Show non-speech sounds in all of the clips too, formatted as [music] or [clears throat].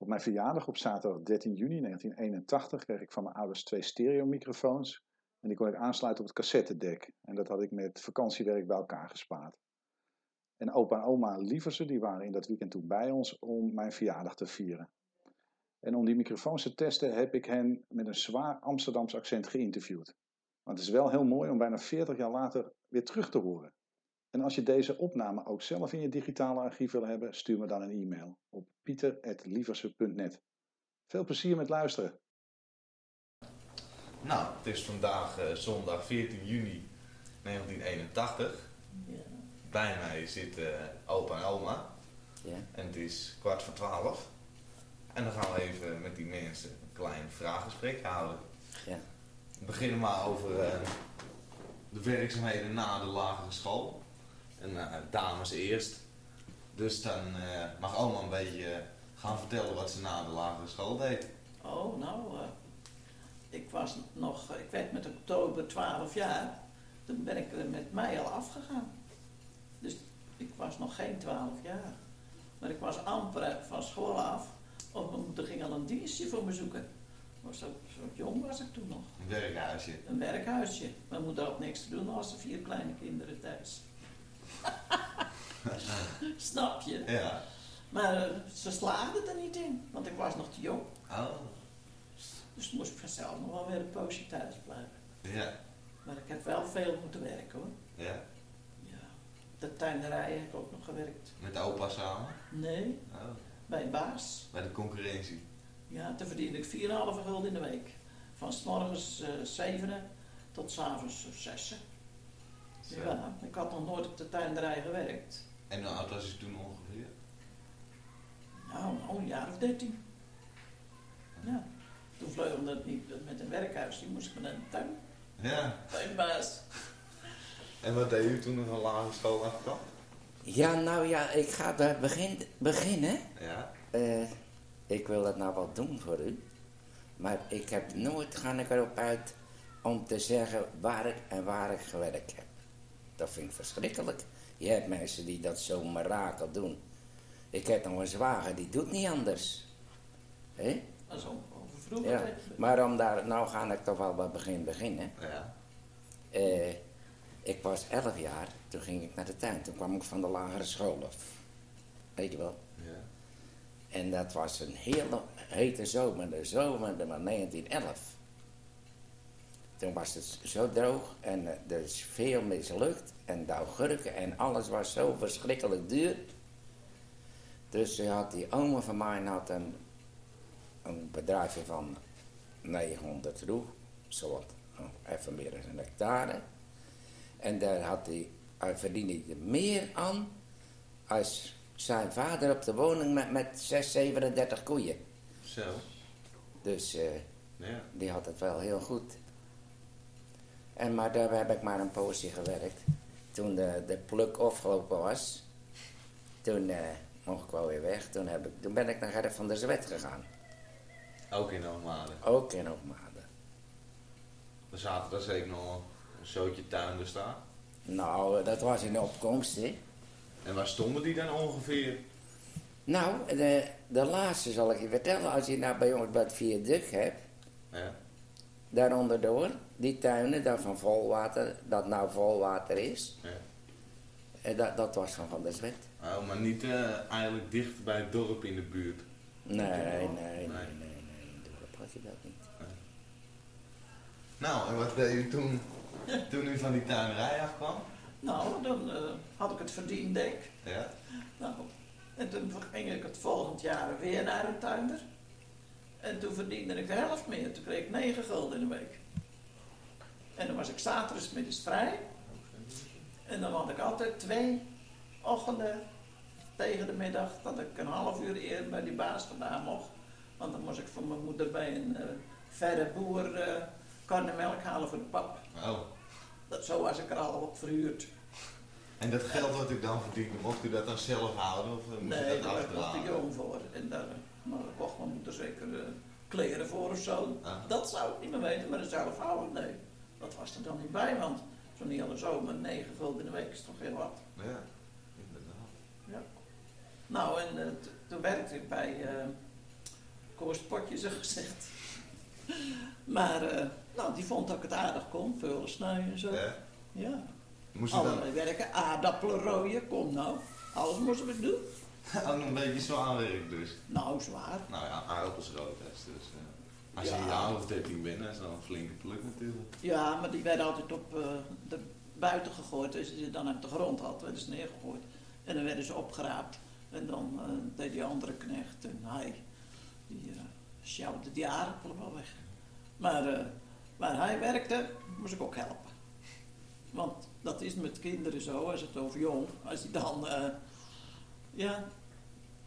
Op mijn verjaardag op zaterdag 13 juni 1981 kreeg ik van mijn ouders twee stereomicrofoons. En die kon ik aansluiten op het cassettedek. En dat had ik met vakantiewerk bij elkaar gespaard. En opa en oma Lieversen die waren in dat weekend toen bij ons om mijn verjaardag te vieren. En om die microfoons te testen heb ik hen met een zwaar Amsterdams accent geïnterviewd. Maar het is wel heel mooi om bijna 40 jaar later weer terug te horen. En als je deze opname ook zelf in je digitale archief wil hebben, stuur me dan een e-mail op pieter.lieversen.net. Veel plezier met luisteren. Nou, het is vandaag uh, zondag 14 juni 1981. Ja. Bij mij zitten uh, opa en oma. Ja. En het is kwart voor twaalf. En dan gaan we even met die mensen een klein vraaggesprek houden. Ja. We beginnen maar over uh, de werkzaamheden na de lagere school. En uh, dames eerst. Dus dan uh, mag oma een beetje gaan vertellen wat ze na de lagere school deed. Oh, nou, ik was nog, ik werd met oktober 12 jaar. Toen ben ik er met mij al afgegaan. Dus ik was nog geen 12 jaar. Maar ik was amper van school af. Of mijn moeder ging al een dienstje voor me zoeken. Was zo, zo jong was ik toen nog. Een werkhuisje? Een werkhuisje. Mijn moeder had niks te doen als er vier kleine kinderen thuis. [laughs] Snap je? Ja. Maar uh, ze slaagde er niet in, want ik was nog te jong. Oh. Dus moest ik vanzelf nog wel weer een poosje thuis blijven. Ja. Maar ik heb wel veel moeten werken hoor. Ja. Ja. De tuinderij heb ik ook nog gewerkt. Met de opa samen? Nee. Oh. Bij een baas. Bij de concurrentie? Ja, toen verdiende ik 4,5 gulden in de week. Van s morgens uh, 7 tot s avonds 6. Ja, ik had nog nooit op de tuinderij gewerkt. En hoe oud was je toen ongeveer? Nou, nou een jaar of dertien. Ja. Toen vleugelde het niet met een werkhuis, die moest ik naar een tuin. Ja. Tuinbaas. En wat deed u toen nog een lagere school afkwam? Ja, nou ja, ik ga bij begin, beginnen. Ja. Uh, ik wil dat nou wel doen voor u. Maar ik heb nooit, ga ik erop uit, om te zeggen waar ik en waar ik gewerkt heb. Dat vind ik verschrikkelijk. Je hebt mensen die dat zo mirakel doen. Ik heb nog een zwager, die doet niet anders. Hé? Dat is. Ja. Maar om daar, nou ga ik toch wel bij begin beginnen. Ja. Uh, ik was elf jaar, toen ging ik naar de tuin. Toen kwam ik van de lagere school af. Weet je wel? Ja. En dat was een hele hete zomer, de zomer van 1911. Toen was het zo droog en er is veel mislukt. En de augurken en alles was zo verschrikkelijk duur. Dus had die oma van mij had een, een bedrijfje van 900 roe. Zowat even meer dan een hectare. En daar had hij, hij verdiende hij meer aan als zijn vader op de woning met, met 6, 37 koeien. Zo. Dus uh, ja. die had het wel heel goed. En maar daar heb ik maar een poosje gewerkt. Toen de, de pluk afgelopen was, toen uh, mocht ik wel weer weg. Toen, heb ik, toen ben ik naar Gerrit van der Zwet gegaan. Ook in Hoogmade? Ook in Hoogmade. Er zaten daar zeker nog een zootje tuin staan? Nou, dat was in de opkomst, hè. En waar stonden die dan ongeveer? Nou, de, de laatste zal ik je vertellen. Als je nou bij ons bij het viaduct hebt... Ja. Daaronder door, die tuinen, daar van volwater, dat nou volwater is. Ja. En dat, dat was van Van der Zwet. Oh, maar niet uh, eigenlijk dicht bij het dorp in de buurt? Nee, nee, nee, nee, nee, nee, in het dorp had je dat niet. Nee. Nou, en wat deed u toen, [laughs] toen u van die tuinerij afkwam? Nou, dan uh, had ik het verdiendek. Ja. Nou, en toen ging ik het volgend jaar weer naar een tuinder. En toen verdiende ik de helft meer. Toen kreeg ik 9 gulden in de week. En dan was ik zaterdags middags vrij. En dan had ik altijd twee ochtenden tegen de middag dat ik een half uur eerder bij die baas vandaan mocht. Want dan moest ik voor mijn moeder bij een uh, verre boer uh, karnemelk halen voor de pap. Oh. Dat, zo was ik er al op verhuurd. En dat geld wat ik dan verdiende, mocht u dat dan zelf houden? Of moest nee, u dat daar was ik jong voor. En daar, maar daar kocht mijn moeder zeker uh, kleren voor of zo. Ah. Dat zou ik niet meer weten, maar zelf houden, nee. Dat was er dan niet bij, want zo'n hele zomer, negen gulden in de week is toch heel wat. Ja, inderdaad. Ja. Nou, en uh, toen werkte ik bij uh, koostpotje zo gezegd. [laughs] Maar, eh, nou, die vond dat ik het aardig kon, veel snijden en zo. Ja. Ja. Moest je dan Allerlei werken, aardappelen rooien, kom nou. Alles moesten we doen. [laughs] ook een beetje zwaar werk dus? Nou, zwaar. Nou ja, aardappels rood is dus. eh, als je Ja. een jaar of 13 bent, is dat een flinke pluk natuurlijk. Ja, maar die werden altijd op eh, de buiten gegooid. Als je ze dan op de grond had, werden ze neergegooid. En dan werden ze opgeraapt. En dan eh, deed die andere knecht en hij, die sjouwde die aardappelen wel weg. Maar waar hij werkte, moest ik ook helpen. Want dat is met kinderen zo, als het over jong, als hij dan, eh,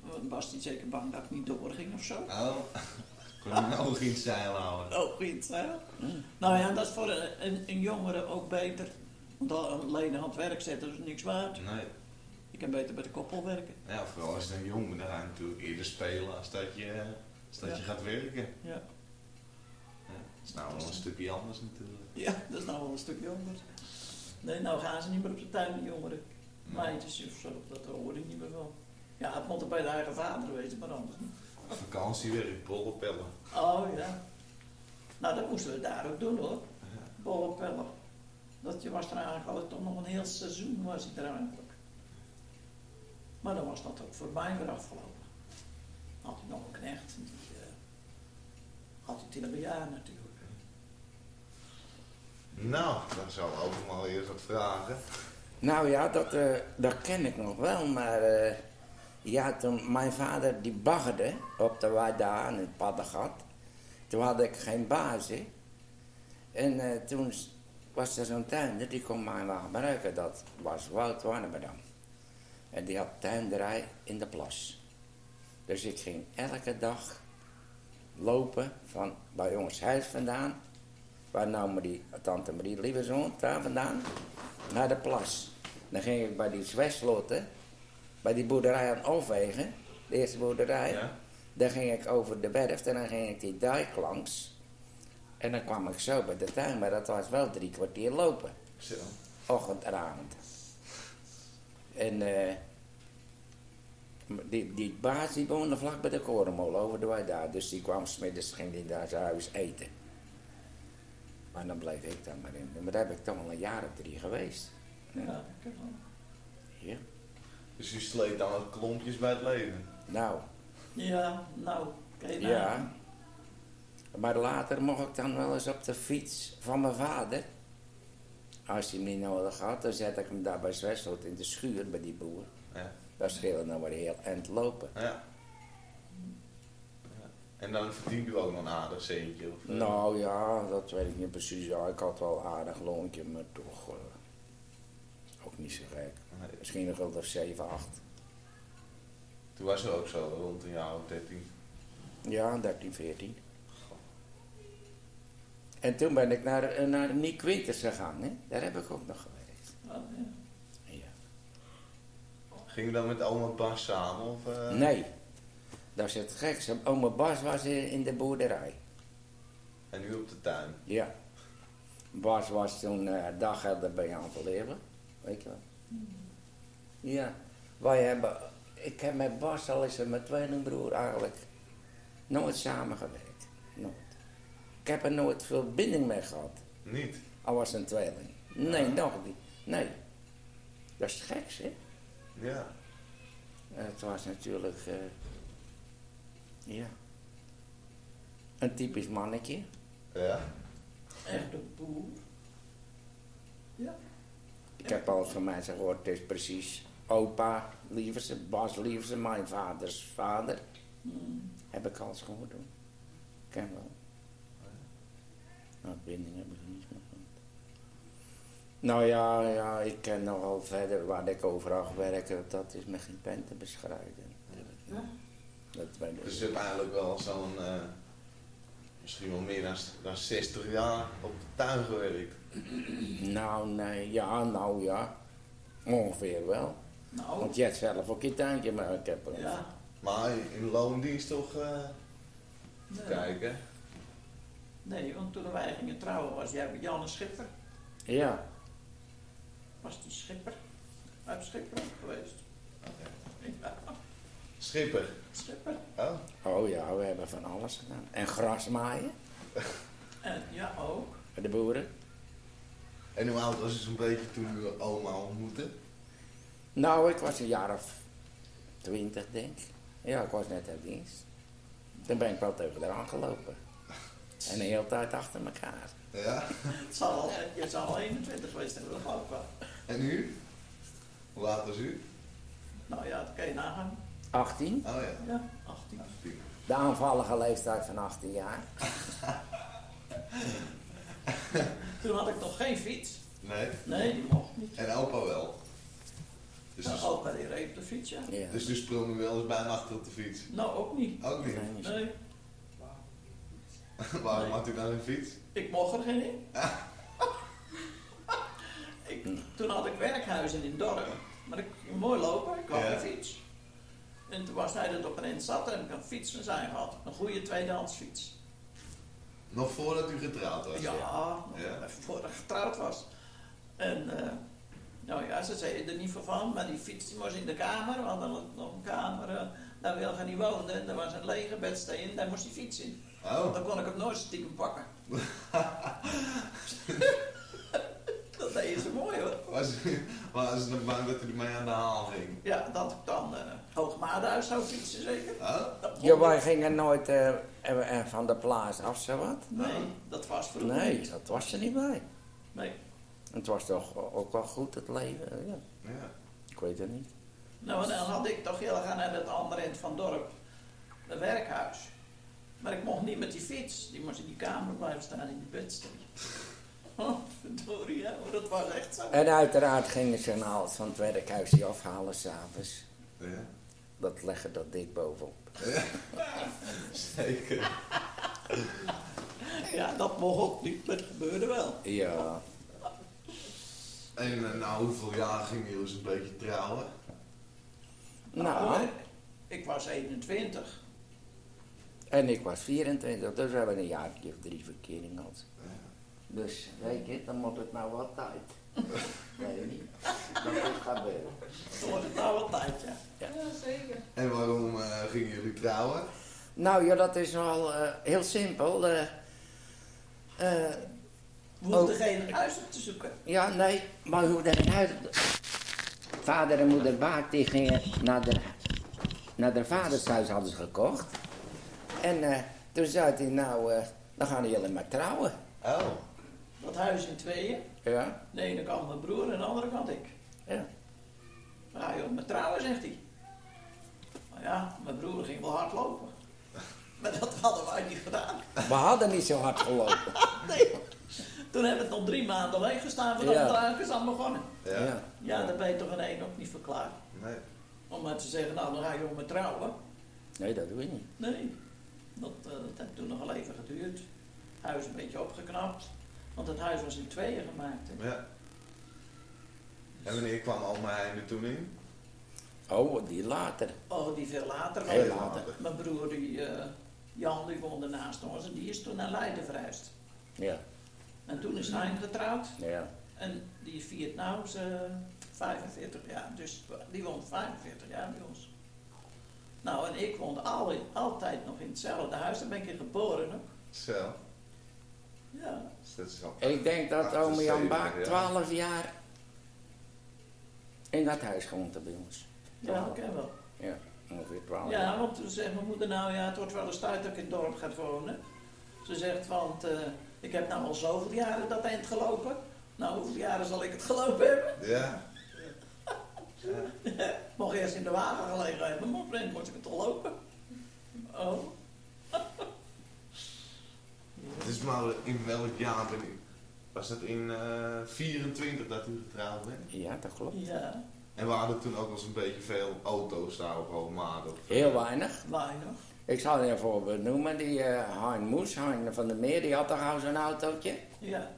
ja, was hij zeker bang dat ik niet doorging of zo. Oh, [laughs] kon je nou geen zeil houden? Oh, goed, hè? Nou ja, dat is voor een, een, een jongere ook beter. Want al- alleen aan het werk zetten is niks waard. Nee. Je kan beter bij de koppel werken. Ja, vooral als je een jong bent, dan ga je natuurlijk eerder spelen als dat je, als dat Ja. je gaat werken. Ja. Ja, dat is nou wel een stukje anders natuurlijk. ja, dat is nou wel een stuk jonger. Nee, nou gaan ze niet meer op de tuin, jongeren. Nee. Meisjes of zo, dat hoor ik niet meer van. Ja, het moet er bij de eigen vader wezen, maar anders niet. Vakantiewerk, bollepellen. Oh ja. Nou, dat moesten we daar ook doen hoor. Ja. Bollepellen. Dat je was er eigenlijk al toch nog een heel seizoen was hij er eigenlijk. Maar dan was dat ook voor mij weer afgelopen. Had hij nog een knecht. Die, eh, had hij het hele jaar natuurlijk. Nou, dan zou ik ook nog maar eerst wat vragen. Nou ja, dat, eh, dat ken ik nog wel, maar eh, ja, toen mijn vader die baggerde op de Waida in het Paddengat, toen had ik geen baas, hè. En eh, toen was er zo'n tuinder, die kon mij wel gebruiken, dat was Wout Warnebedam. En die had tuinderij in de plas. Dus ik ging elke dag lopen van bij ons huis vandaan, waar nou Marie, tante Marie Lieberzoon, daar vandaan, naar de plas. Dan ging ik bij die zwesloten, bij die boerderij aan Alwegen, de eerste boerderij. Ja? Dan ging ik over de werf en dan ging ik die dijk langs. En dan kwam ik zo bij de tuin, maar dat was wel drie kwartier lopen. Zo. Ochtend en avond. En eh, die, die baas die woonde vlak bij de korenmolen over de wei daar. Dus die kwam smiddags, ging die daar zijn huis eten. Maar dan bleef ik dan maar in. Maar daar heb ik toch al een jaar of drie geweest. Ja, ik heb wel. Ja. Dus u sleet dan wat klompjes bij het leven. Nou, Ja, nou, kijk nou. ja. Maar later mocht ik dan wel eens op de fiets van mijn vader. Als hij hem niet nodig had, dan zette ik hem daar bij Zwesloot in de schuur bij die boer. Ja. Dat scheelde dan weer heel eind lopen. Ja. ja. En dan verdient u ook nog een aardig centje. Of, eh, Nou ja, dat weet ik niet precies. Ja, ik had wel een aardig loontje, maar toch eh, ook niet zo gek. Misschien nog wel of 7, 8. Toen was er ook zo rond een jaar of 13. Ja, 13, 14. En toen ben ik naar, eh, naar Nick Winters gegaan, hè? Daar heb ik ook nog gewerkt. Oh, ja. Ja. Ging u dan met oma Bas samen? Of, eh? Nee, dat is het gekste. Oma Bas was in de boerderij. En u op de tuin? Ja. Bas was toen uh, daghelder bij Jan van Leeuwen. Weet je wel? Ja. Wij hebben... Ik heb met Bas al eens en mijn tweelingbroer eigenlijk nooit samengewerkt. Nooit. Ik heb er nooit veel binding mee gehad. Niet? Al was een tweeling. Nee, nog niet. Nee. Dat is het geks, hè? Ja. Het was natuurlijk... eh, ja. Een typisch mannetje. Ja? Echt een boer. Ja. Ik heb al van mensen gehoord, het is precies opa Lieverse, Bas Lieverse, mijn vaders vader. Mm. Heb ik al eens gehoord hoor. Ken wel. Nou, binding heb ik er niet meer van. Nou ja, ja, ik ken nogal verder waar ik overal gewerkt heb, dat is met geen pen te beschrijven. Ja. Dat weet ik. Dus u hebt eigenlijk wel zo'n, eh, misschien wel meer dan, dan 60 jaar op de tuin gewerkt. Nou, nee, ja, nou ja. Ongeveer wel. Nou, Want je hebt zelf ook je tuintje, maar ik heb er- ja. Maar in loondienst toch eh Nee. kijken? nee, want toen wij gingen trouwen was jij bij Janne Schipper. Ja, Was die Schipper uit Schipper geweest. Ja. Schipper. Schipper. Oh. Oh ja, we hebben van alles gedaan. En grasmaaien, [laughs] En ja, ook. bij de boeren. En hoe oud was je zo'n beetje toen u oma ontmoette? Nou, ik was een jaar of twintig, denk ik. Ja, ik was net uit dienst. Toen ben ik wel tegen haar aangelopen. En de hele tijd achter elkaar. Ja. Het zal al, je zal al 21 geweest hebben, dat geloof ik wel. En u? Hoe oud was u? Nou ja, dat kan je nagaan. 18. Oh ja. Ja, 18. 18. De aanvallige leeftijd van 18 jaar. Toen had ik nog geen fiets. Nee. Nee, die mocht niet. En opa wel. Dus, Nou, dus, die reed op de fiets, ja. Ja. dus u sprong u wel eens bijna achter op de fiets? Nou, ook niet. Ook niet. Nee. Nee, [laughs] Waarom Nee. had u dan een fiets? ik mocht er geen in. [laughs] ik, toen had ik werkhuizen in het dorp. Maar ik ging mooi lopen, ik had Ja. een fiets. En toen was hij dat op een eind zat en ik een fiets van zijn gehad. Een goede tweedehands fiets. Nog voordat u getrouwd was? Ja, nog Ja. even voordat ik getrouwd was. En, eh, nou ja, ze zeiden er niet voor van, maar die fiets die was in de kamer. Hadden een, nog een kamer, eh, daar Wilgen niet woonde. En er was een lege bedsteen, daar moest die fiets in. Oh. Dan kon ik hem nooit stiekem pakken. [laughs] dat deed ze mooi hoor. Was was u nog bang dat u ermee aan de haal ging? Ja, dat ik dan eh Hoogmaardenhuis zou fietsen zeker. Oh? Ja, wij gingen nooit eh, van de plaats af, zo wat. Nee, dat was vroeger Nee, niet. dat was er niet bij. Nee. Het was toch ook wel goed, het leven. Ja. Ja. Ik weet het niet. Nou, en dan had ik toch heel gaan naar het andere eind van het dorp, het werkhuis. Maar ik mocht niet met die fiets, die moest in die kamer blijven staan in die bedsteen. [laughs] Oh, verdorie, hè, dat was echt zo. En uiteraard gingen ze een alles van het werkhuisje afhalen s'avonds. Ja. Dat leggen dat dik bovenop. [laughs] Zeker. Ja, dat mocht ook niet, maar het gebeurde wel. Ja, En eh, nou, hoeveel jaar gingen jullie zo'n beetje trouwen? nou, eh, ik was 21. en ik was 24, dus we hebben een jaartje of drie verkering gehad. Dus weet je, dan moet het nou wat tijd. [laughs] Nee, niet. Dat is gebeuren. Toen was het nou wat tijd, ja. Ja, zeker. En waarom eh, gingen jullie trouwen? Nou ja, dat is wel eh, heel simpel. eh eh, We hoefden Oh. geen huis op te zoeken. ja, nee, maar hoe dat huis... Vader en moeder Baak die gingen naar de, naar de vadershuis hadden ze gekocht. En eh, toen zei hij, nou, eh, dan gaan jullie maar trouwen. Oh. Dat huis in tweeën. Ja, De ene kant mijn broer en de andere kant ik. ja. Ja joh, met trouwen, zegt hij. Maar ja, mijn broer ging wel hard lopen. Maar dat hadden wij niet gedaan. We hadden niet zo hard gelopen. [laughs] Nee. Toen hebben we het nog drie maanden leeg gestaan voordat Ja. de druikers aan begonnen. Ja. Ja. Ja, daar ben je toch in één ook niet voor klaar. Nee. Om maar te zeggen, nou dan ga je om met trouwen. Nee, dat doe je niet. Nee, dat, eh, dat heeft toen nog wel even geduurd. Huis een beetje opgeknapt. Want het huis was in tweeën gemaakt. hè. Ja. En wanneer kwam oma er toen in? Oh, die later. Oh, die veel later. Heel was. later. Mijn broer, die, eh, Jan, die woonde naast ons. En die is toen naar Leiden verhuisd. Ja, En toen is hij getrouwd. ja. En die viert nou zijn 45 jaar. Dus die woont 45 jaar bij ons. Nou, en ik woonde al, altijd nog in hetzelfde huis. Daar ben ik in geboren ook. Zo. Ja. Dus dat is al... Ik denk dat ome Jan 78 Baak jaar. 12 jaar in dat huis gewoond heeft bij ons. Ja, dat ken wel. Ja, ongeveer 12 Ja, jaar. want toen zegt mijn moeder nou, ja, het wordt wel eens tijd dat ik in het dorp ga wonen. Ze zegt, want eh, ik heb nou al zoveel jaren dat eind gelopen. Nou, hoeveel jaren zal ik het gelopen hebben? Ja. [laughs] Ik mocht eerst in de wagen gelegen hebben, maar op een gegeven moment moest ik het al lopen. Oh, Dus maar in welk jaar ben ik? Was dat in eh 24 dat u getrouwd bent? Ja, dat klopt. ja, En we hadden toen ook wel eens een beetje veel auto's daar op Hoogmaat. Heel weinig. weinig. Ik zal je een voorbeeld noemen. Die eh Hein Moes, Hein van der Meer, die had toch al zo'n autootje. Ja,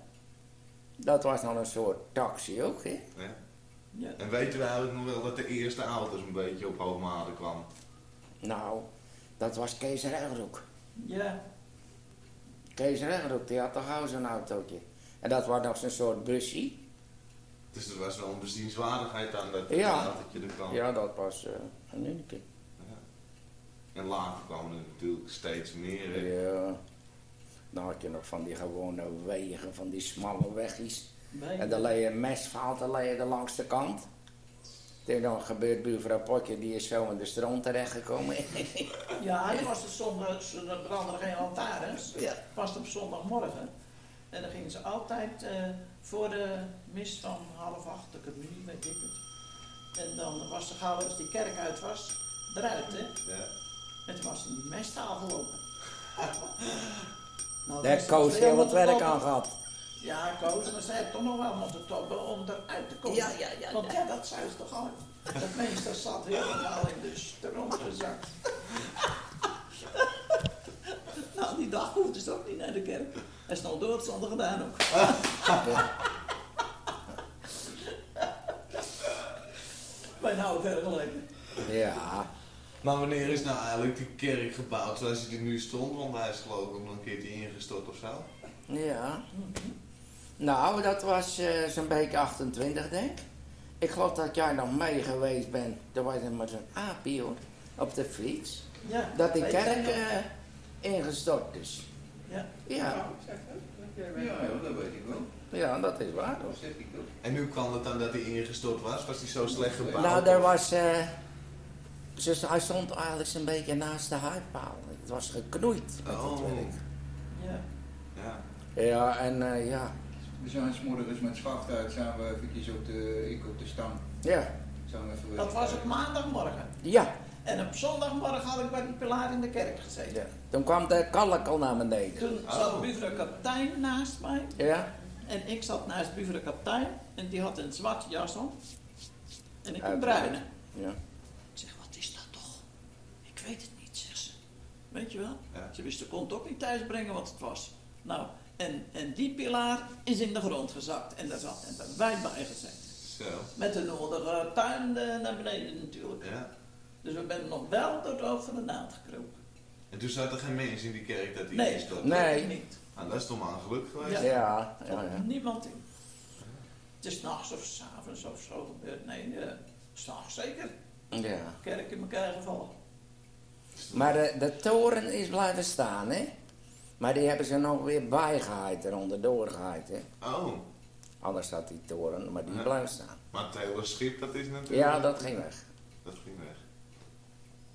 Dat was dan een soort taxi ook, hè? Ja. ja. En weten we eigenlijk nog wel dat de eerste auto's een beetje op Hoogmade kwam? Nou, dat was Kees Regeroek. Ja, Kees Regeroek, die had toch al zo'n autootje. En dat was nog zo'n soort busje. Dus er was wel een bezienswaardigheid aan dat Ja. autootje er kwam. Ja, dat was eh, een unieke. En later kwamen er natuurlijk steeds meer. hè. Ja. Dan had je nog van die gewone wegen, van die smalle wegjes. Nee. En dan leed je een mesvaalt, dan leed je de langste kant. Toen dan gebeurt buurvrouw Potje, die is zo in de stroom terechtgekomen. [laughs] Ja, er was de zondag, ze- er brandden geen lantaarns. Ja. was het op zondagmorgen. En dan gingen ze altijd eh, voor de mis van half acht, de communie, weet ik het. En dan was ze gauw als die kerk uit was, eruit hè. Ja. Toen was die mesttaal gelopen. [laughs] nou, Daar heeft Koos heel wat werk aan gehad. Ja, Koos, maar zij heeft toch nog wel moeten tobben om eruit te komen. Ja, ja, ja, Want ja, dat zou ze toch al. Dat meester zat helemaal in de stroom gezakt. [laughs] nou, die dag hoefde ze ook niet naar de kerk. Hij is nog doodzonde gedaan ook. Bij nou vergeleken. Ja, Maar wanneer is nou eigenlijk die kerk gebouwd zoals die er nu stond? Want hij is geloof ik nog een keertje ingestort of zo. ja. Nou, dat was eh, zo'n beetje 28, denk ik. Ik geloof dat jij nog mee geweest bent. Er was er maar zo'n aapje hoor, op de fiets. Ja, Dat die kerk eh, ingestort is. Ja. Ja, Ja, dat weet ik wel. ja, dat is waar. Dat zeg ik ook. En nu kwam het dan dat hij ingestort was? Was hij zo slecht gebouwd? Nou, daar of- was. eh, ze, hij stond eigenlijk zo'n beetje naast de huidpaal. Het was geknoeid. met het Oh. werk. Ja. Ja. Ja, en eh, ja. We zijn 's morgens met schaft uit, zijn we eventjes op de, ik op de stang. Ja, Zijn we even Dat was op maandagmorgen. ja. En op zondagmorgen had ik bij die pilaar in de kerk gezeten. ja. Toen kwam de kalk al naar beneden. Toen zat buurvrouw kaptein naast mij. Ja, En ik zat naast buurvrouw kaptein. En die had een zwarte jas om. En ik een bruine. ja. Ik zeg, wat is dat toch? Ik weet het niet, zegt ze. Weet je wel? Ja. Ze wist, ze kon het ook niet thuis brengen wat het was. Nou, en, en die pilaar is in de grond gezakt. En daar zat en daar wij bij gezeten. Zo. Met de nodige tuin eh, naar beneden natuurlijk. Ja. Dus we zijn nog wel door het oog van de naald gekropen. En toen zat er geen mens in die kerk dat hij Nee, Nee. dat niet. Nou, dat is toch maar een geluk geweest. Ja. Ja, Er ja, niemand in. Het is nachts of s avonds of zo gebeurd. Nee, uh, s'nachts zeker. ja. Kerk in elkaar gevallen. Maar de, de toren is blijven staan, hè? Maar die hebben ze nog weer bijgehaaid en onderdoor gehaaid, hè? Oh, Anders had die toren, maar die Ja. blijft staan. maar het hele schip dat is natuurlijk... Ja, dat ging weg. Dat ging weg.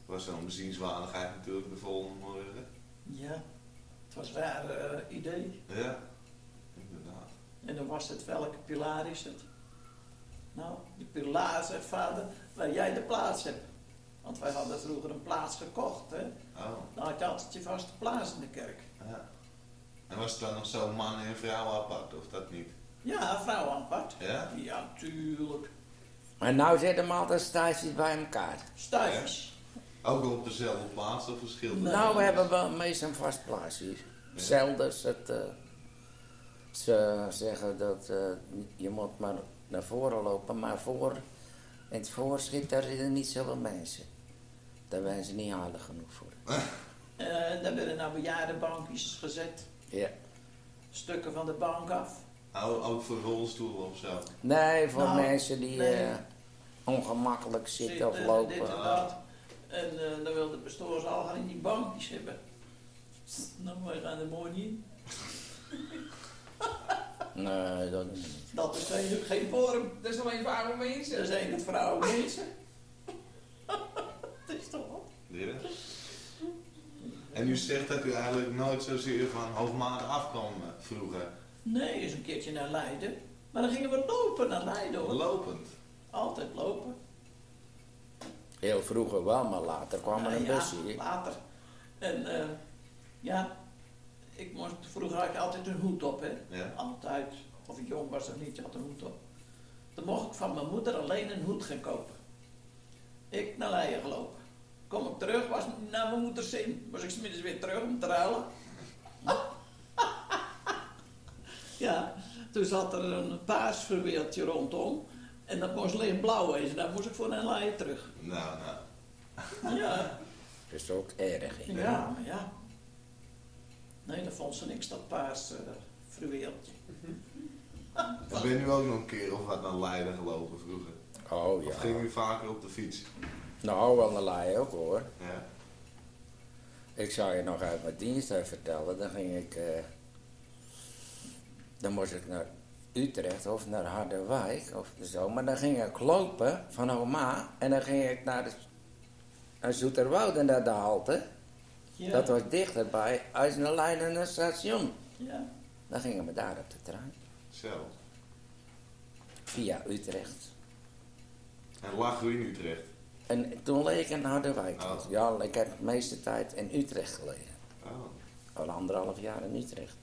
was wel een bezienswaardigheid natuurlijk de volgende morgen. Ja, het was een raar eh, idee. Ja, inderdaad. En dan was het, welke pilaar is het? Nou, die pilaar, zegt vader, waar jij de plaats hebt. Want wij hadden vroeger een plaats gekocht, hè. Oh, Dan had je altijd je vaste plaats in de kerk. ja. En was het dan nog zo man en vrouw apart, of dat niet? Ja, vrouw apart. Ja? Ja, tuurlijk. Maar nou zitten hem altijd staties bij elkaar. Stuifjes. Ook op dezelfde plaats of verschillende? Nee. Nou, we hebben wel meestal een vast plaats hier. Zelden het, eh, ze zeggen dat eh, je moet maar naar voren lopen, maar voor, in het voorschip daar zitten niet zoveel mensen. Daar zijn ze niet aardig genoeg voor. Eh, daar werden nou bejaardenbankjes gezet. Ja. Stukken van de bank af. Ook, ook voor rolstoelen of zo? Nee, voor Nou, mensen die nee. eh, ongemakkelijk zitten of Dit lopen. en dat. En eh, dan wil de pastoor ze al gaan in die bankjes hebben. Nou, wij gaan er mooi niet in. [laughs] Nee, dat niet. Dat is eigenlijk geen vorm. Dat is alleen voor oude mensen. Dat zijn het vrouwen mensen. [laughs] Het is toch wat? Ja. En u zegt dat u eigenlijk nooit zozeer van hoofdmaat afkwam eh, vroeger. Nee, eens een keertje naar Leiden. Maar dan gingen we lopen naar Leiden hoor. Lopend. Altijd lopen. Heel vroeger wel, maar later kwam er een ja, busje. later. En eh, ja, ik moest, vroeger had ik altijd een hoed op hè. Ja. Altijd. Of ik jong was of niet, je had een hoed op. Dan mocht ik van mijn moeder alleen een hoed gaan kopen. Ik naar Leiden gelopen. Kom ik terug, was naar mijn moeder zin. Was ik smiddags weer terug om te ruilen. [laughs] ja, toen zat er een paars verweeltje rondom. En dat moest alleen blauw wezen. Daar moest ik voor naar Leiden terug. Nou, nou. Ja, Dat is ook erg. hè. ja, maar ja. Nee, dat vond ze niks, dat paars uh, verweeltje. Dan ben u ook nog een keer of wat naar Leiden gelopen vroeger. Oh Of ja. ging u vaker op de fiets? Nou, wel een laai ook hoor. Ja. Ik zou je nog uit mijn dienst even vertellen. Dan ging ik. eh, dan moest ik naar Utrecht of naar Harderwijk of zo. Maar dan ging ik lopen van Oma. En dan ging ik naar, de, naar Zoeterwoude naar de halte. Ja. Dat was dichterbij als een lijn en een station. Ja. Dan gingen we daar op de trein. Zo. Via Utrecht. En lag u in Utrecht? En toen leek ik in Harderwijk. Oh. Ja, ik heb de meeste tijd in Utrecht gelegen. Oh. Al anderhalf jaar in Utrecht.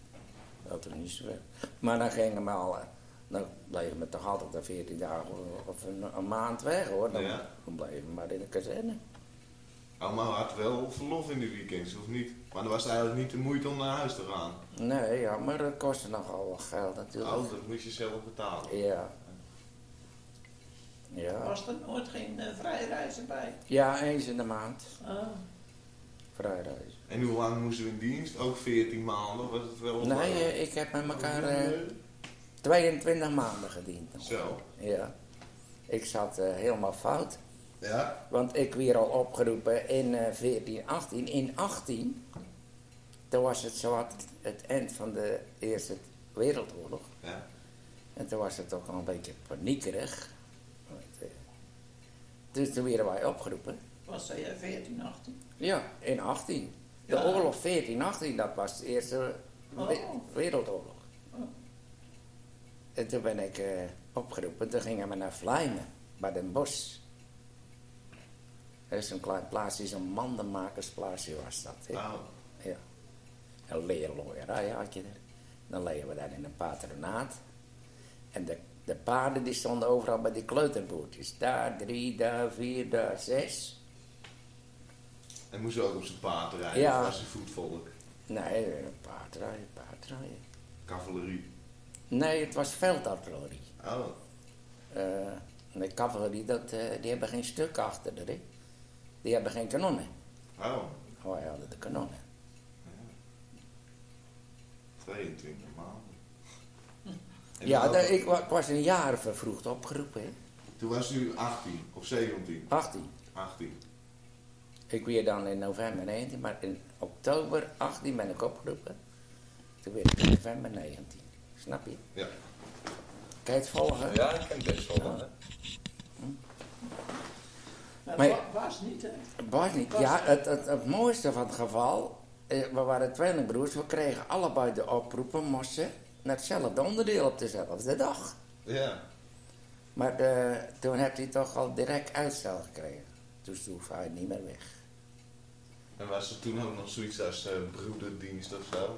Dat is niet zo ver. Maar dan gingen we al, eh, dan bleven we toch altijd een 14 dagen of een, een maand weg hoor. Dan, Ja. dan bleven we maar in de kazerne. Oma had wel verlof in de weekends, of niet? Maar dan was het eigenlijk niet de moeite om naar huis te gaan. Nee, ja, maar dat kostte nogal wat geld natuurlijk. Oh, dat moest je zelf betalen. Ja. Ja. Was er nooit geen uh, vrijreizen bij? Ja, eens in de maand. Oh. Vrijreis. En hoe lang moesten we in dienst? Ook 14 maanden? Was het wel Nee, eh, ik heb met elkaar eh, 22 maanden gediend. Zo. Ja. Ik zat eh, helemaal fout. Ja? Want ik werd al opgeroepen in eh 14, 18. In 18, toen was het zo wat het eind van de Eerste Wereldoorlog. Ja. En toen was het ook al een beetje paniekerig. Dus toen werden wij opgeroepen. Was zij eh, 14, 18? Ja, in 18. De Ja. oorlog 14, 18, dat was de Eerste Oh. we- Wereldoorlog. Oh. En toen ben ik eh, opgeroepen. Toen gingen we naar Vlijmen, bij Den Bosch. Dat is een klein plaatsje, zo'n mandenmakersplaatsje was dat. hè. Nou, Ja. Een leerlooierij had je er. Dan legen we daar in een patronaat. En de, de paarden die stonden overal bij die kleuterboertjes. Daar drie, daar vier, daar zes. en moest ook op zijn paard rijden? Ja. Was hij voetvolk? Nee, paardrijden, paardrijden. Cavalerie? Nee, het was veldartillerie. Oh. Eh, de cavalerie, dat, eh, die hebben geen stuk achter de ring. Die hebben geen kanonnen. Oh. Wij hadden de kanonnen. 22 maanden. En Ja, de- ik, ik was een jaar vervroegd opgeroepen. Hè. Toen was u 18 of 17? 18. 18. Ik weer dan in november 19, maar in oktober 18 ben ik opgeroepen. Toen werd ik in november 19. Snap je? Ja. Kan je het volgen? Ja, ik ken het best wel. hè. Maar, Maar- wa- was niet, hè? Was niet. Ja, het, het, het mooiste van het geval, eh, we waren tweelingbroers, we kregen allebei de oproepen, moesten naar hetzelfde onderdeel op dezelfde dag. Ja. Maar de, toen heeft hij toch al direct uitstel gekregen. Dus toen hoefde hij niet meer weg. En was er toen ook nog zoiets als eh, broederdienst of zo?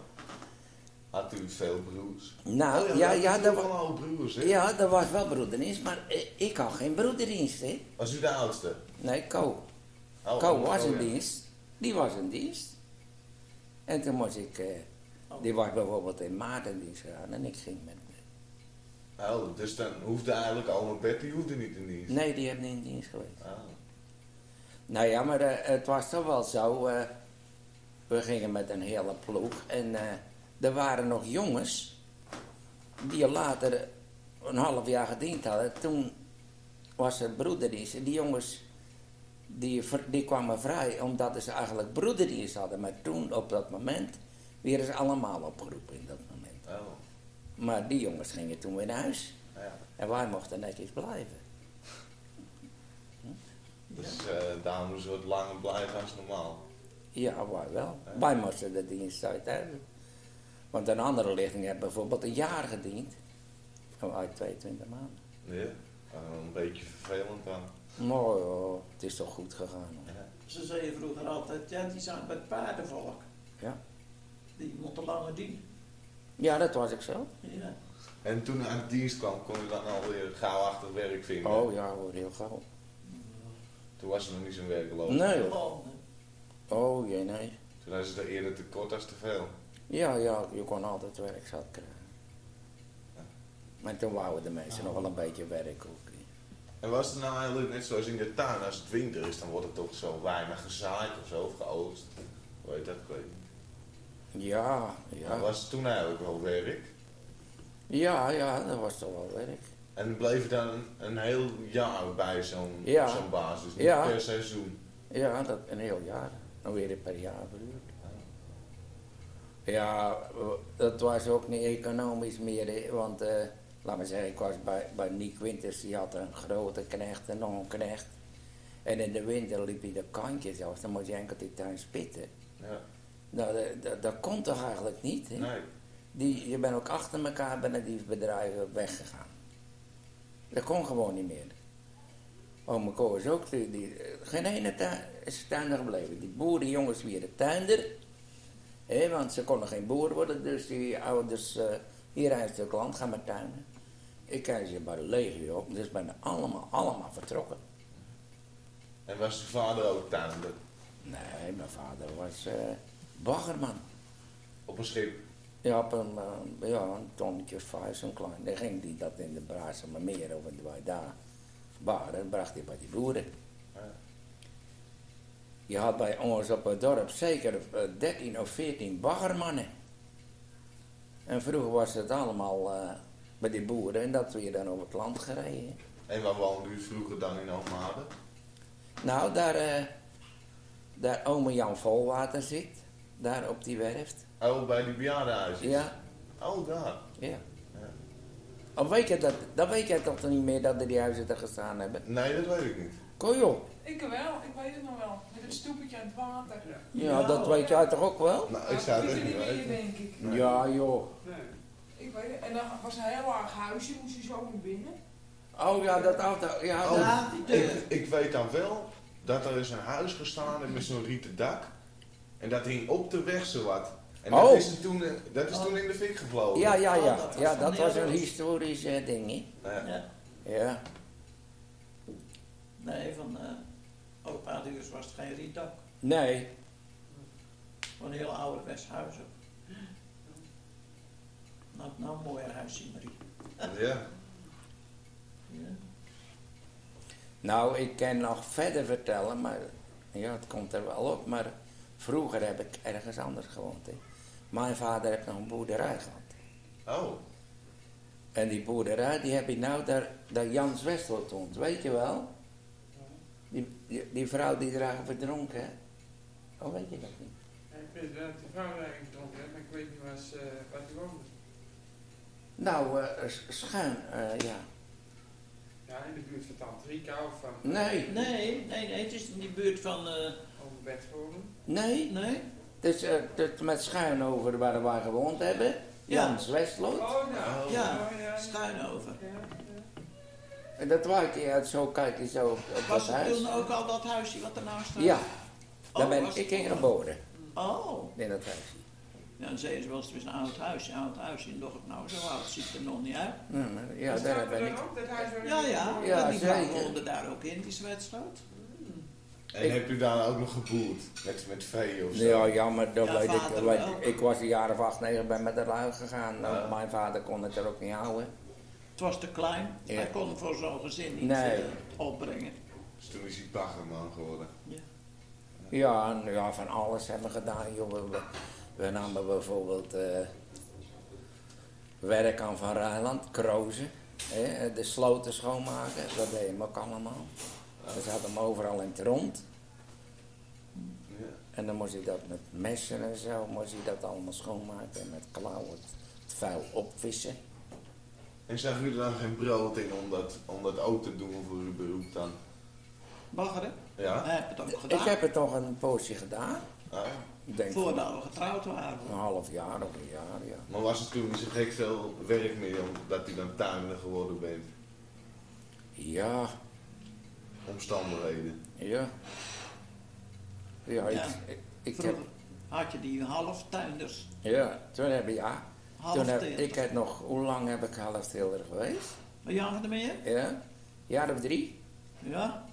Had u veel broers? Nou, Oh ja, ja, dat, toch wa- allemaal broers, hè? ja, dat was wel broederdienst, maar eh, ik had geen broederdienst, hè. Was u de oudste? Nee, Co. Oh, Co oh, was oh, in ja. dienst. Die was in dienst. En toen moest ik, eh, die was bijvoorbeeld in maart in dienst gegaan en ik ging met me. Oh, dus dan hoefde eigenlijk allemaal Betty hoefde niet in dienst? Nee, die heeft niet in dienst geweest. Oh. Nou ja, maar eh, het was toch wel zo. eh, we gingen met een hele ploeg en eh, er waren nog jongens die later een half jaar gediend hadden. Toen was er broederdienst en die jongens die, die kwamen vrij omdat ze eigenlijk broederdienst hadden. Maar toen, op dat moment, werden ze allemaal opgeroepen in dat moment. Oh. Maar die jongens gingen toen weer naar huis Ja. en wij mochten netjes blijven. Dus eh daar moesten we wat langer blijven als normaal. Ja, wij wel. Ja. Wij moesten de diensttijd hebben. Want een andere lichting heeft bijvoorbeeld een jaar gediend. Oh, uit 22 maanden. Ja. Eh, een beetje vervelend dan. Nou, ja, het is toch goed gegaan. hoor. Ja. Ze zeiden vroeger altijd, ja, die zijn bij het paardenvolk. Ja. Die moeten langer dienen. Ja, dat was ik zo. Ja. En toen aan de dienst kwam, kon u dan alweer gauw achter werk vinden? Oh ja hoor, heel gauw. Toen was er nog niet zo'n werkloos. Nee hoor. Oh, jee, nee. Toen was het er eerder te kort als te veel. Ja, ja, je kon altijd werk zat krijgen. Maar toen wouden de mensen nog wel een beetje werk ook. En was het nou eigenlijk net zoals in de tuin, als het winter is, dan wordt het toch zo weinig gezaaid of zo, of geoogst? Hoe heet dat? Ik weet Ja, Maar ja. Was het toen eigenlijk wel werk? Ja, ja, dat was toch wel werk. En bleef je dan een, heel jaar bij zo'n Ja. zo'n basis, niet Ja. per seizoen? Ja, dat een heel jaar. Dan weer per jaar verhuurd. Ja, dat was ook niet economisch meer, want uh, laat me zeggen, ik was bij, bij Nick Winters, die had een grote knecht en nog een knecht. En in de winter liep hij de kantjes af, dan moest je enkel die tuin spitten. Nou, dat, dat, dat kon toch eigenlijk niet, hè? Nee. Die, je bent ook achter elkaar binnen die bedrijven weggegaan. Dat kon gewoon niet meer. Ome Ko is ook, die, die, geen ene tuin, is tuinder gebleven. Die boerenjongens weer tuinder. Hè, want ze konden geen boer worden, dus die ouders, uh, hier een stuk land, gaan maar tuinen. Ik kijk ze bij de legio op, dus ben allemaal, allemaal vertrokken. En was je vader ook tuinder? Nee, mijn vader was uh, baggerman. Op een schip? Ja, op een, uh, ja, een tonnetje vijf, zo'n klein. Dan ging die dat in de maar meer over de daar baren en bracht hij bij die boeren. Ja. Je had bij ons op het dorp zeker 13 eh, of 14 baggermannen. En vroeger was het allemaal uh, bij die boeren en dat weer dan over het land gereden. En waar woonde u vroeger dan in Almade? Nou, daar, uh, daar ome Jan Volwater zit, daar op die werft. Oh, bij die bejaardenhuizen? Ja. Oh, daar? Ja. ja. Oh, weet je dat, dat weet jij toch niet meer dat er die huizen er gestaan hebben? Nee, dat weet ik niet. Kon joh? Ik wel, ik weet het nog wel. Met het stoepetje aan het water. Ja, ja dat weet jij toch ook wel? Nou, ik zou het niet meer, denk ik. Ja, joh. Nee. Ik weet het. En dan was een heel laag huisje, moest je zo naar binnen. Oh ja, dat auto. Ja, oh, ik, ik weet dan wel dat er is een huis gestaan met zo'n rieten dak. En dat hing op de weg zowat. En dat, oh. is, toen, dat is toen in de fik gevlogen. Ja, ja, ja. Oh, ja, dat was een historisch uh, ding, hè? Ja. ja. Nee, van uh, opa Duurs was het geen rietdak. Nee. Van een heel ouderwets huis ook. Nou, nou een mooier huisje, Marie. ja. ja. Nou, ik kan nog verder vertellen, maar ja, het komt er wel op. Maar vroeger heb ik ergens anders gewoond. Hè. Mijn vader heeft nog een boerderij gehad. Oh. En die boerderij, die heb je nou daar, daar Jans Westwold woont, weet je wel? Die, die, vrouw die dragen verdronken, hè? Oh, weet je dat niet? Ik weet dat die vrouw daar verdronken maar ik weet niet waar ze, uh, waar die woonde. Nou, uh, schuin, uh, ja. Ja, in de buurt van Tante Rika of van... Nee. Nee, nee, nee, het is in die buurt van... Uh... Over Bedvoren? Nee. Nee. Het is uh, met schuin over waar we gewoond hebben. Jans ja. Westloot. Oh, nou. Ja, ja, schuin over. En dat wou ik uit zo kijken zo op, op Was dat huis. Was toen ook al dat huisje wat ernaast staat? Ja, daar oh, ben ik in geboren. Oh. In dat huisje. Ja, dan zeiden ze wel, het is een oud huisje, een oud huisje. En dacht ik, nou, zo oud ziet er nog niet uit. Ja, ja daar ben ik. Huis ja, ja, ja, die woonde daar ook in, die zwetstoot. En ik, heb u daar ook nog geboerd? Met, met vee of zo? Ja, ja maar dat weet ik. Weet, ik was een jaar of acht, negen ben met de lui gegaan. Nou, mijn vader kon het er ook niet houden. Het was te klein. Ja. Hij kon voor zo'n gezin niet nee. uh, opbrengen. Dus toen is hij baggerman geworden? Ja. Ja, en, ja, van alles hebben we gedaan. Joh. We, we namen bijvoorbeeld uh, werk aan Van Rijnland, krozen. Hè, de sloten schoonmaken, dat deden we ook allemaal. We zaten hem overal in het rond. Ja. En dan moest hij dat met messen en zo, moest hij dat allemaal schoonmaken en met klauwen het, vuil opvissen. En zag u er dan geen brood in om dat, om dat ook te doen voor uw beroep dan? Baggeren? Ja. Heb het ook gedaan. Ik heb het nog een poosje gedaan. Ah, Denk Voordat we getrouwd waren. Een half jaar of een jaar, ja. Maar was het toen niet zo gek veel werk meer omdat u dan tuinder geworden bent? Ja. Omstandigheden? Ja. Ja, Ja. ik, ik, ik Vroeger heb... had je die halftuinders. Ja, toen heb ik, ja. Toen heb, ik heb nog, hoe lang heb ik halfteelder geweest? Een jaar ermee? Ja. Jaar of drie? Ja.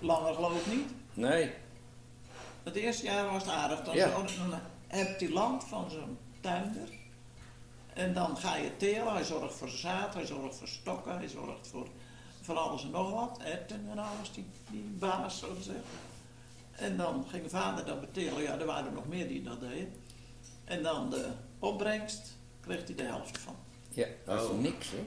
Langer geloof ik niet. Nee. Het eerste jaar was het aardig. Dan, Ja. dan heb je land van zo'n tuinder. En dan ga je telen. Hij zorgt voor zaad, hij zorgt voor stokken, hij zorgt voor van alles en nog wat. Erwten en alles, die, die baas zo te zeggen. En dan ging vader dat betelen. Ja, er waren er nog meer die dat deden. En dan de opbrengst kreeg hij de helft van. Ja, dat is Oh. niks, hè.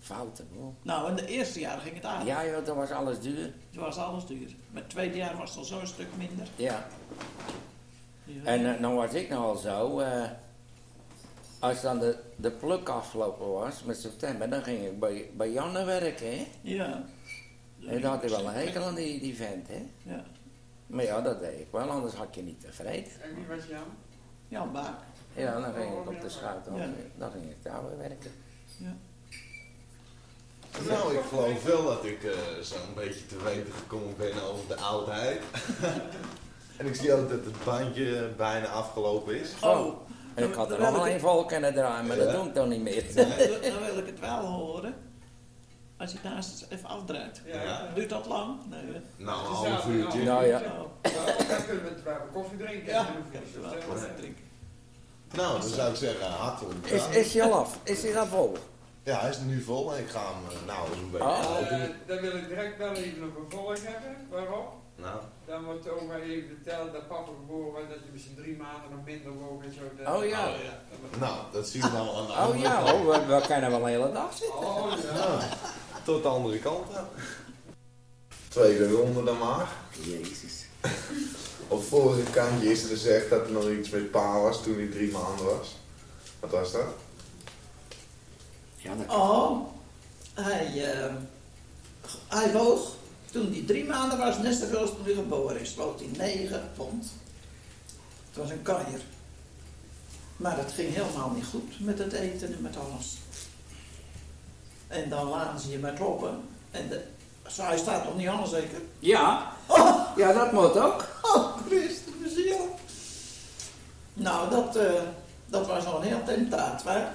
Fouten, hoor. Nou, in de eerste jaar ging het aan. Ja, joh, toen was alles duur. Toen was alles duur. Maar het tweede jaar was het al zo'n stuk minder. Ja. Ja. En eh, nou was ik nou al zo, eh, als dan de, de pluk afgelopen was met september, dan ging ik bij, bij Janne werken, hè. Ja. En dan had hij wel een hekel aan die, die vent, hè. Ja. Maar ja, dat deed ik wel, anders had je niet tevreden. En wie was Jan? Jan Baak. Ja, dan ging ik op de schout, dan, Ja. dan ging ik daar weer werken. Nou, ik geloof wel dat ik eh, zo'n beetje te weten gekomen ben over de oudheid. [laughs] en ik zie ook dat het bandje bijna afgelopen is. Oh. En ik had er nog wil wel ik een vol kunnen draaien, maar dat doe ik dan niet meer. Dan wil, dan wil ik het wel horen. Als je naast het even afdraait. Ja. Duurt dat lang? Nee. Nou, een Het half uurtje. Nou ja. Oh. Nou, Dan kunnen we terwijl we koffie drinken. Ja, je zo koffie drinken. Nou, dan zou ik zeggen, hartelijk Is, is je al af? Is hij dan vol? Ja, hij is nu vol en ik ga hem eh, nou eens een beetje Oh. dan wil ik direct wel even een vervolg hebben. Waarom? Nou, Dan wordt oma even verteld dat papa geboren was, dat je misschien drie maanden nog minder woog en zo. Dat- Oh ja. nou, dat zien we dan aan de Oh ja, hoor, we, we kunnen wel een hele dag zitten. Oh ja. Nou, tot de andere kant dan. Tweede ronde dan maar. Jezus. Op het vorige kantje is er gezegd dat er nog iets met pa was toen hij drie maanden was. Wat was dat? Ja, dat Oh, hij, eh, hij woog, toen hij drie maanden was, net zoveel als toen hij geboren is, woog hij 9 pond. Het was een kanjer. Maar dat ging helemaal niet goed met het eten en met alles. En dan laten ze je met kloppen. En de, zo, hij staat nog niet aan zeker? Ja, ja, dat moet ook. Oh, Christus, mijn ziel. Nou, dat, eh, dat was al een heel tentaat, hè.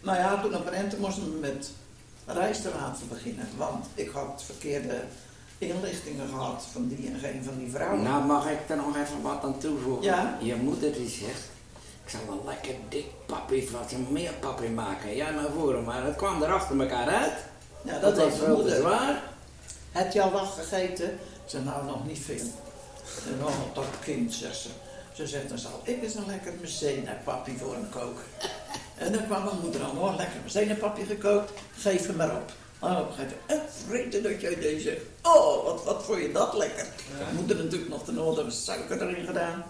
Nou ja, toen op een ente moesten we met rijstwater beginnen. Want ik had verkeerde inlichtingen gehad van die en geen van die vrouwen. Nou, mag ik er nog even wat aan toevoegen? Ja. Je moeder die zegt, ik zal een lekker dik papi, wat meer papi maken. Ja, naar voren, maar het kwam er achter elkaar uit. ja, dat Dat was moeder. zwaar. Heb je al wat gegeten? Zei, nou nog niet veel. En op dat kind, zegt ze. Ze zegt, dan zal ik eens een lekker papi voor hem koken. En dan kwam mijn moeder aan, hoor, lekker papi gekookt, geef hem maar op. Oh, op een gegeven moment, eh, vreten dat jij deze. Oh, wat, wat vond je dat lekker. Moeder natuurlijk nog de nodige suiker erin gedaan.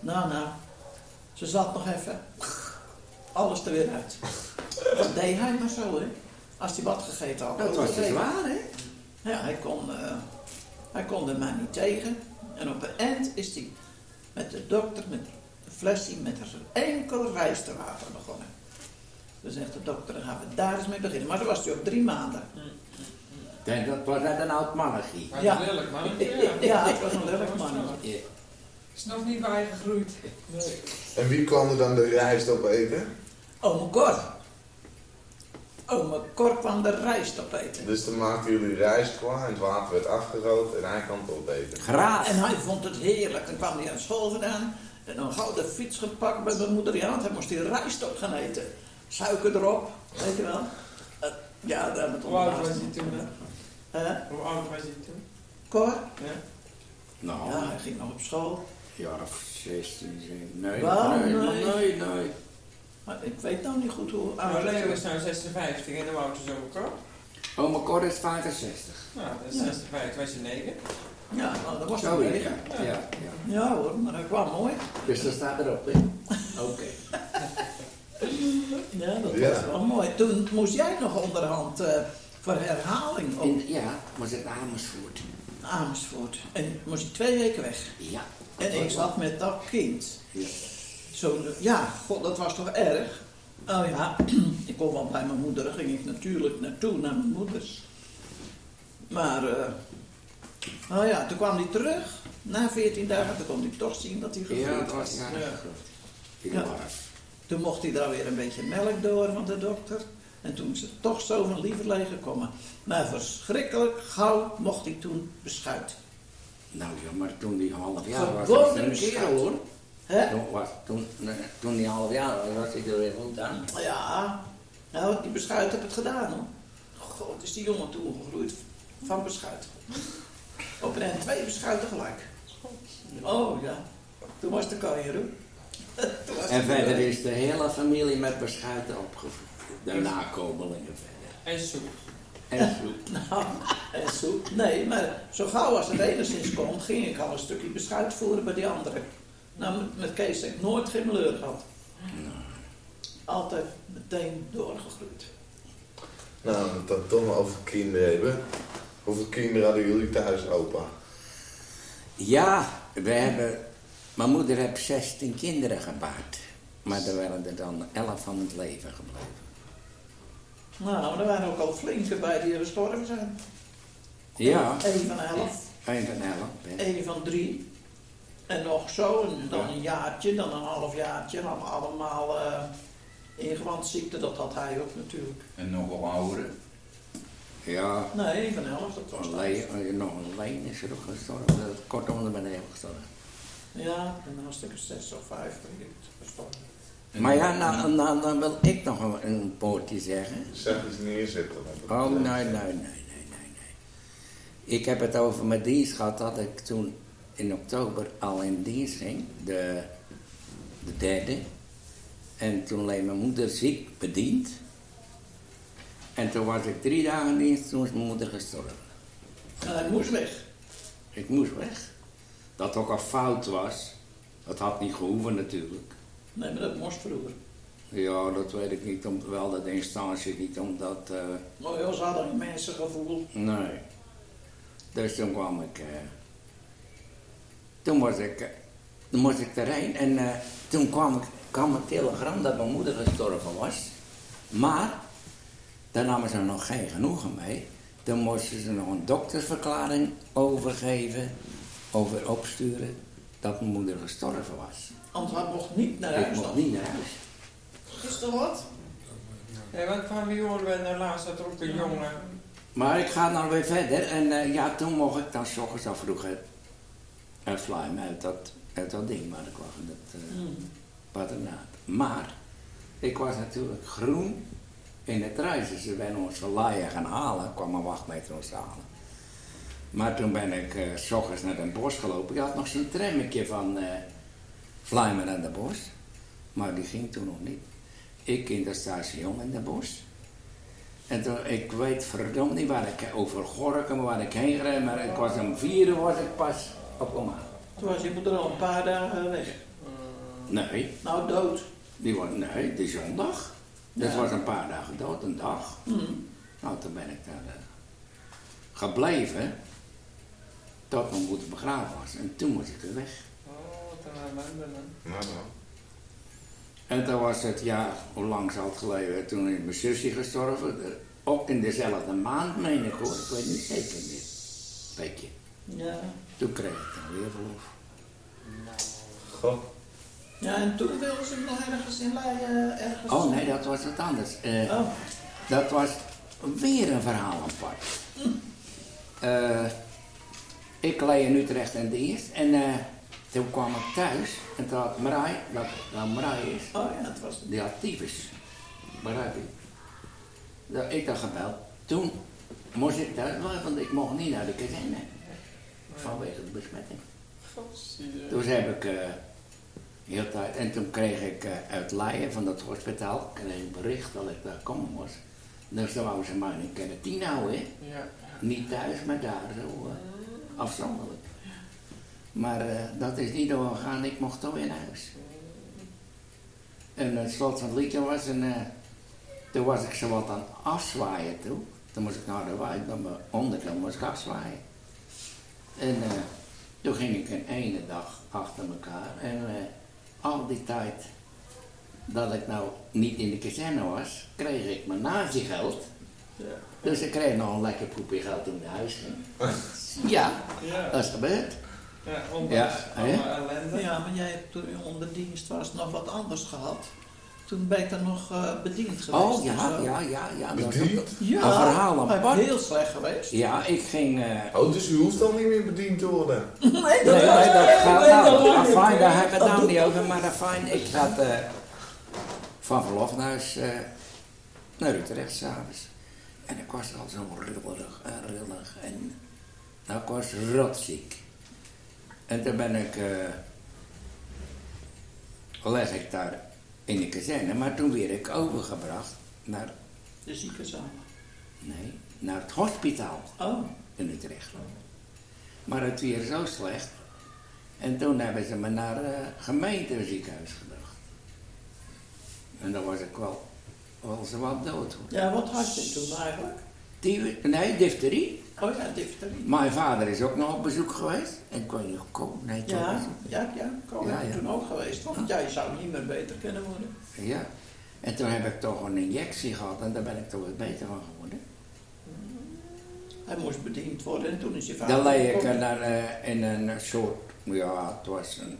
Nou, nou, ze zat nog even. Alles er weer uit. Dat deed hij maar zo, hè. Als hij wat gegeten had. Dat was zwaar, hè? Ja, hij kon, eh, hij kon er maar niet tegen. En op een eind is hij met de dokter met een flesje met een enkel rijsterwater begonnen. Dan zegt de dokter, dan gaan we daar eens mee beginnen. Maar toen was hij op drie maanden. En dat was net een oud mannetje. Maar Ja. ja. lelijk man. [laughs] Ja, het was een lelijk man. Ja. Is nog niet bijgegroeid. En wie kwam er dan de rijst opeten? Ome Cor. Ome Cor kwam de rijst opeten. Dus dan maakten jullie rijst klaar en het water werd afgerood en hij kwam het opeten. Graag. En hij vond het heerlijk. Dan kwam hij aan school gedaan. En dan gauw de fiets gepakt bij mijn moeder. Ja, want hij moest die rijst op gaan eten. Suiker erop, weet je wel. Eh, ja, daar hebben we het Hoe oud was hij toen? hè? Hoe oud was hij toen? Cor? Ja. Nou, Ja, hij ging nog op school. ja, of 16, 17. Nee, nee, nee. nee, nee. Maar ik weet nou niet goed hoe oud Maar hij Leo was. is nou 56 en hoe oud is ook al? Oma Cor is 65. Nou, dat is Ja. 56, wij zijn 9. Ja, nou, dat was Zo, hij ja. Ja, ja. Ja hoor, maar hij kwam mooi. Dus dat staat erop, hè? [laughs] Oké. [laughs] Ja, dat Ja. was wel mooi. Toen moest jij nog onderhand eh, voor herhaling op In- Ja, was het Amersfoort. Amersfoort. En moest hij twee weken weg. Ja. En ik zat met dat kind. Ja. Zo, ja, god, dat was toch erg? Oh ja, [clears throat] ik kon wel bij mijn moeder, ging ik natuurlijk naartoe, naar mijn moeders. Maar, eh oh ja, toen kwam hij terug. Na 14 dagen, toen kon hij toch zien dat hij Ja, gegroeid het was ja. Ja. Ja. Toen mocht hij daar weer een beetje melk door van de dokter. En toen is het toch zo van lieverlee gekomen. Maar verschrikkelijk gauw mocht hij toen beschuit. Nou ja, maar toen die half jaar was, was er een kerel hoor. Toen, was, toen, nee, toen die half jaar was, was hij er weer goed aan. Ja, nou, die beschuit heb het gedaan hoor. God, is die jongen toegegroeid van beschuit. Op een en twee beschuiten gelijk. Oh ja, toen was de [laughs] was En de verder is de hele familie met beschuiten opgevoed. de nakomelingen verder. En soep. En [laughs] soep. Nou, en zo. Nee, maar zo gauw als het enigszins kon, ging ik al een stukje beschuit voeren bij die anderen. Nou, met, met Kees heb ik nooit geen meleur gehad. Altijd meteen doorgegroeid. Nou, we het toch maar over kinderen hebben. Hoeveel kinderen hadden jullie thuis, opa? Ja, we hebben... Mijn moeder heeft 16 kinderen gebaard. Maar er waren er dan 11 van het leven gebleven. Nou, er waren ook al flinke bij die gestorven zijn. Ja, Eén van elf, een van 11. hè. één van drie. En nog zo, en dan een jaartje, dan een half jaartje. Dan allemaal eh ingewandziekte, dat had hij ook natuurlijk. En nogal ouderen. Ja, Nee, van elf, dat was nog een leen is er ook gestorven. Kortom, er ben ik gestorven. Ja, en dan was ik een zes of vijf, gestorven. En Maar ja, nou, nou, dan wil ik nog een, een poortje zeggen. Zeg eens neerzetten. Oh, nee, nee, nee, nee, nee, nee. Ik heb het over mijn dienst gehad dat ik toen in oktober al in dienst ging, de, de derde. En toen leed mijn moeder ziek bediend. En toen was ik drie dagen dienst, toen is mijn moeder gestorven. En hij moest weg. Ik moest weg. Dat ook al fout was, dat had niet gehoeven natuurlijk. Nee, maar dat moest vroeger. Ja, dat weet ik niet, om, wel dat instantie niet, omdat... eh, Nou ja, ze hadden een mensengevoel. Nee. Dus toen kwam ik. eh, toen was ik. eh, toen moest ik erheen en eh, toen kwam, ik, kwam een telegram dat mijn moeder gestorven was. Maar, daar namen ze nog geen genoegen mee. Toen moesten ze nog een doktersverklaring overgeven, over opsturen, dat mijn moeder gestorven was. Anders hij mocht niet naar Ik huis mocht dan. niet naar huis. Is er wat? Ja, want van wie hoorden we nou laatst dat er ook een jongen... Maar ik ga nou weer verder en eh, ja, toen mocht ik dan s ochtends al vroeger uh, flymen uit dat, uit dat ding waar ik was, in dat eh, patronaat. Maar ik was natuurlijk groen in het reizen. Ze werden ons verlaaien gaan halen, kwam een wachtmeter ons halen. Maar toen ben ik eh, s ochtends naar Den Bosch gelopen. Ik had nog zo'n trammetje van eh Vlijmen naar Den Bosch. Maar die ging toen nog niet. Ik in dat station in Den Bosch. En toen, ik weet verdomd niet waar ik over Gorkum, waar ik heen reed, maar ik was om vier was ik pas op Omaha. Toen was je moeder al een paar dagen weg. Nee, Nou, dood. die was, nee, die zondag. Dat Ja. was een paar dagen dood, een dag. Hmm. Nou, toen ben ik daar eh, gebleven, tot mijn moeder begraven was. En toen moest ik weer weg. Oh, wat een ellende. nou. En toen was het, ja, hoe lang zal het geleden, toen is mijn zusje gestorven. Ook in dezelfde maand, meen ik hoor. Ik weet niet zeker meer. Weet je. Ja. Toen kreeg ik dan weer verlof. Goh. Ja, en toen wilden ze nog ergens in Leiden, ergens... Oh nee, dat was wat anders. Eh, Oh, Dat was weer een verhaal apart. Eh, ik leed in Utrecht in dienst en eh, toen kwam ik thuis en toen had Marij, dat nou Marij is, oh ja, het was... die had tyfus. Begrijp je? Dat, ik had gebeld. Toen moest ik thuis blijven, want ik mocht niet naar de kazerne. Vanwege de besmetting. Dus heb ik eh heel tijd, en toen kreeg ik eh, uit Leiden van dat hospitaal, kreeg ik bericht dat ik daar komen moest. Dus dan wouden ze mij in quarantine houden, hè. Ja. Niet thuis, maar daar zo eh, afzonderlijk. Maar eh, dat is niet doorgegaan, ik mocht toch naar huis. En het slot van het liedje was, en eh, toen was ik zo wat aan het afzwaaien toe. Toen moest ik naar de wijk, met mijn onderkant moest ik afzwaaien. En toen ging ik een ene dag achter elkaar. En al die tijd dat ik nou niet in de kazerne was, kreeg ik mijn naziegeld. Ja. Dus ik kreeg nog een lekker poepje geld toen ik naar huis ging. [laughs] Ja, Ja. dat is gebeurd. Ja, ondanks Ja, alle hè? ellende. Ja, maar jij hebt toen je onder dienst was nog wat anders gehad. Toen ben ik er nog eh, bediend geweest. Oh ja, ja, ja, ja. Dat Bediend? Ja, een verhaal apart. heel slecht geweest. Ja, ik ging. eh, Oh, dus u hoeft dan niet meer bediend te worden. [laughs] Nee, Nee, nee, dat gaat nee, dat nou. niet. Afijn, daar heb ik het Dat nou niet over, maar afijn, ik ga eh, van verlof naar huis eh, naar Utrecht s'avonds. En ik was al zo rillerig en rillig en nou, ik was rotziek. En toen ben ik, eh leg ik daar in de kazerne, maar toen werd ik overgebracht naar, De ziekenzaal. nee, naar het hospitaal Oh, in Utrecht. Maar het weer zo slecht. En toen hebben ze me naar het gemeenteziekenhuis gebracht. En dan was ik wel, wel zo wat dood. hoor. ja, wat had je toen eigenlijk? Die, nee, difterie. Oh ja, difterie. Mijn vader is ook nog op bezoek geweest. En ik weet niet, kom, nee, toch Ja, ja, ja, ik ja. toen ook geweest. Want jij zou niet meer beter kunnen worden. Ja. En toen heb ik toch een injectie gehad en daar ben ik toch wat beter van geworden. Hij moest bediend worden en toen is je vader... Dan leed ik gekomen. naar, eh, in een soort, ja, het was een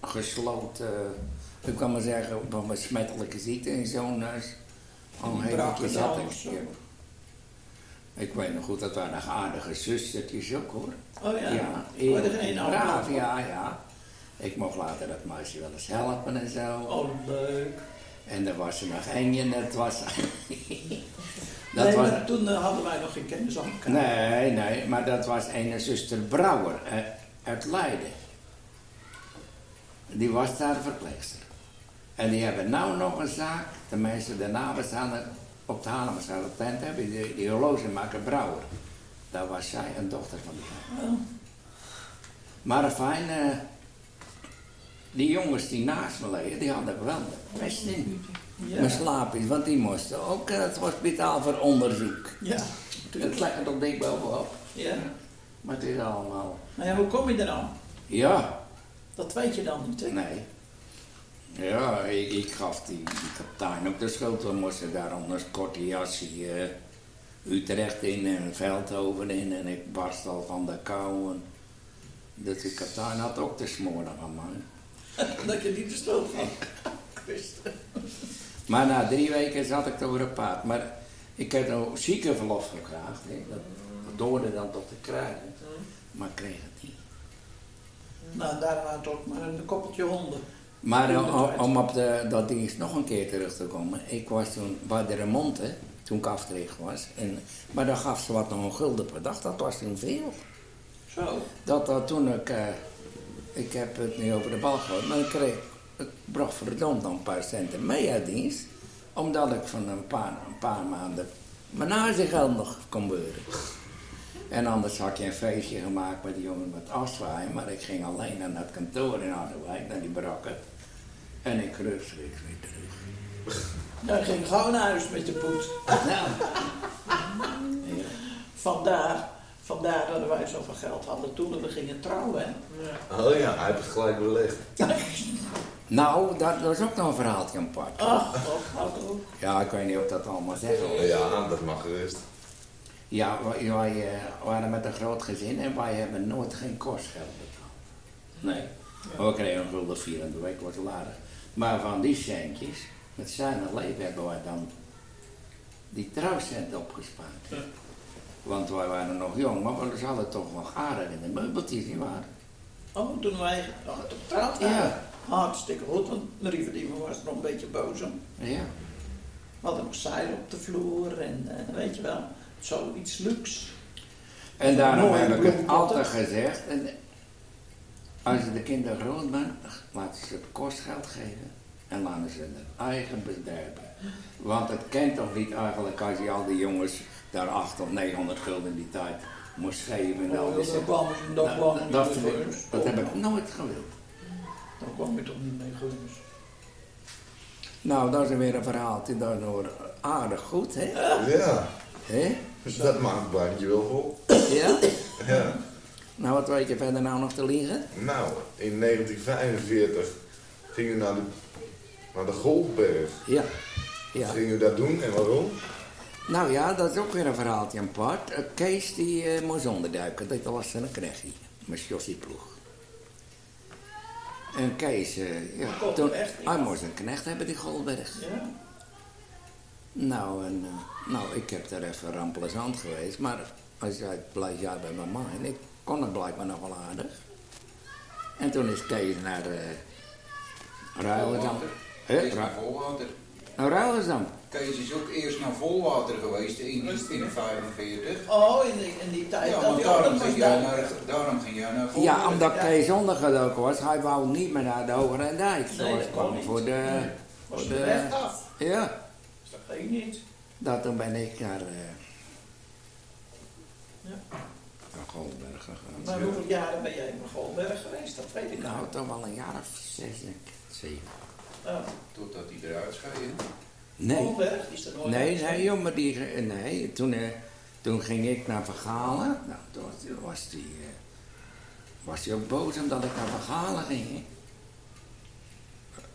gesloten, hoe kan maar zeggen, van een besmettelijke ziekte in zo'n. Al Die een hele keer zat ik. Ik weet nog goed, dat waren aardige zustertjes ook hoor. Oh ja, ja Oh, er heel geen braaf, ja, ja. Ik mocht later dat meisje wel eens helpen en zo. Oh, leuk. En er was er nog één en dat was... [laughs] dat nee, was... maar toen eh, hadden wij nog geen kennis aan elkaar. Nee, nee, maar dat was een zuster Brouwer eh, uit Leiden. Die was daar verpleegster. En die hebben nou nog een zaak, de mensen, de nabestaanden op de Haarlemmerstraat op tent hebben, die, die horlogemaker Brouwer. Daar was zij een dochter van die. Oh, Maar fijn, eh, die jongens die naast me liggen, die hadden wel de pest in. ja. Mijn slaapjes, want die moesten ook eh, het hospitaal voor onderzoek. Ja, Het er toch dik bovenop. Ja. Maar het is allemaal... Maar ja, hoe kom je er dan? Ja, Dat weet je dan niet, hè? nee. Ja, ik, ik gaf die, die kapitein op de schuld. We moesten daar onder een korte jasje eh, Utrecht in en Veldhoven in. En ik barst al van de kou. En, dus de kapitein had ook de smoren van mij. [laughs] Dat je niet de schuld wist. [laughs] Maar na drie weken zat ik over een paard. Maar ik heb nou ziekenverlof gevraagd. Hè. Dat, dat doorde dan tot te krijgen. Maar ik kreeg het niet. Nou, daar waren het ook maar een koppeltje honden. Maar om, op de, dat dienst nog een keer terug te komen. Ik was toen bij de remonte, toen ik afgetreden was. En, maar dan gaf ze wat nog een gulden per dag, dat was toen veel. Zo. Dat, dat toen ik, eh, ik heb het nu over de bal gegooid, maar ik kreeg, ik bracht verdomd nog een paar centen mee uit dienst. Omdat ik van een paar, een paar maanden mijn nagegeld nog kon beuren. En anders had je een feestje gemaakt met die jongen met afzwaaien, maar ik ging alleen naar het kantoor in Harderwijk, naar die brakken. En ik rust weer terug. Daar ging naar huis met de poet. Nou, ja. Vandaar, vandaar dat wij zoveel geld hadden toen we gingen trouwen. Hè? Oh ja, hij heeft het gelijk belegd. nou, dat was ook nog een verhaaltje apart. Ach. Ja, ik weet niet of ik dat allemaal zeggen. Ja, dat mag gerust. Ja, wij, wij, waren met een groot gezin en wij hebben nooit geen kostgeld betaald. Nee. Maar we kregen een gulden vier in de week, was wel aardig. Maar van die centjes, met zuinig leven hebben wij dan die trouwcent opgespaard. Want wij waren nog jong, maar we hadden toch nog aardig in de meubeltjes, niet waar? Oh, toen wij nog het getrouwd Ja. waren. Hartstikke goed, want Marie Verdiemen was er nog een beetje boos om. Ja. We hadden nog zeil op de vloer en eh, weet je wel, zoiets luxe. En daarom heb ik het altijd gezegd. En als de kinderen groot zijn, laten ze het kostgeld geven. En laten ze hun eigen bederven. Want het kent toch niet eigenlijk als je al die jongens daar 800 of 900 gulden in die tijd moest geven. En al Oh, die dat kwam dat Nou, dat, dat, dat heb ik nooit gewild. Dat kwam je toch niet mee guns. Nou, dat is weer een verhaaltje daardoor aardig goed, hè? Ja, hè? dus dat maakt het baantje wel vol. Ja? Ja. Nou, wat weet je verder nou nog te liegen? Nou, in 1945 ging u naar de, naar de Goldberg. Ja. Wat Ja. ging u dat doen en waarom? Nou ja, dat is ook weer een verhaaltje apart. Eh, Kees die eh, moest onderduiken, dat was een knechtje, met Jossie Ploeg. En Kees, eh, ja, toen, hij moest een knecht hebben, die Goldberg. Ja. Nou, en, eh, nou, ik heb daar even rampelensand geweest, maar als jij blijft jij bij mama en ik kon het blijkbaar nog wel aardig. En toen is Kees naar uh, Ruilendam. Hè? Kees naar Volwater. Naar Ruilendam. Kees is ook eerst naar Volwater geweest in, in 45. Oh, in die, in die tijd Ja, dat want daarom ging, jij daar. naar, daarom ging jij naar Ja, Volwater. omdat Ja. Kees ondergedoken was, hij wou niet meer naar de Hogere Dijk. Nee, Zoals dat kwam voor de... Was voor de de weg af. ja. Dat weet ik niet. Dat toen ben ik naar, eh Ja. naar Goldberg gegaan. Maar hoeveel jaren ben jij in Goldberg geweest? Dat weet ik Nou, nou. toch wel een jaar of zes, denk ik. Zeven. Oh, Totdat hij eruit scheidde. Nee. Goldberg is er nooit Nee, nee, joh, maar die, nee, toen, eh, toen ging ik naar Vergalen. Nou, toen was, toen was die, eh, was die ook boos omdat ik naar Vergalen ging.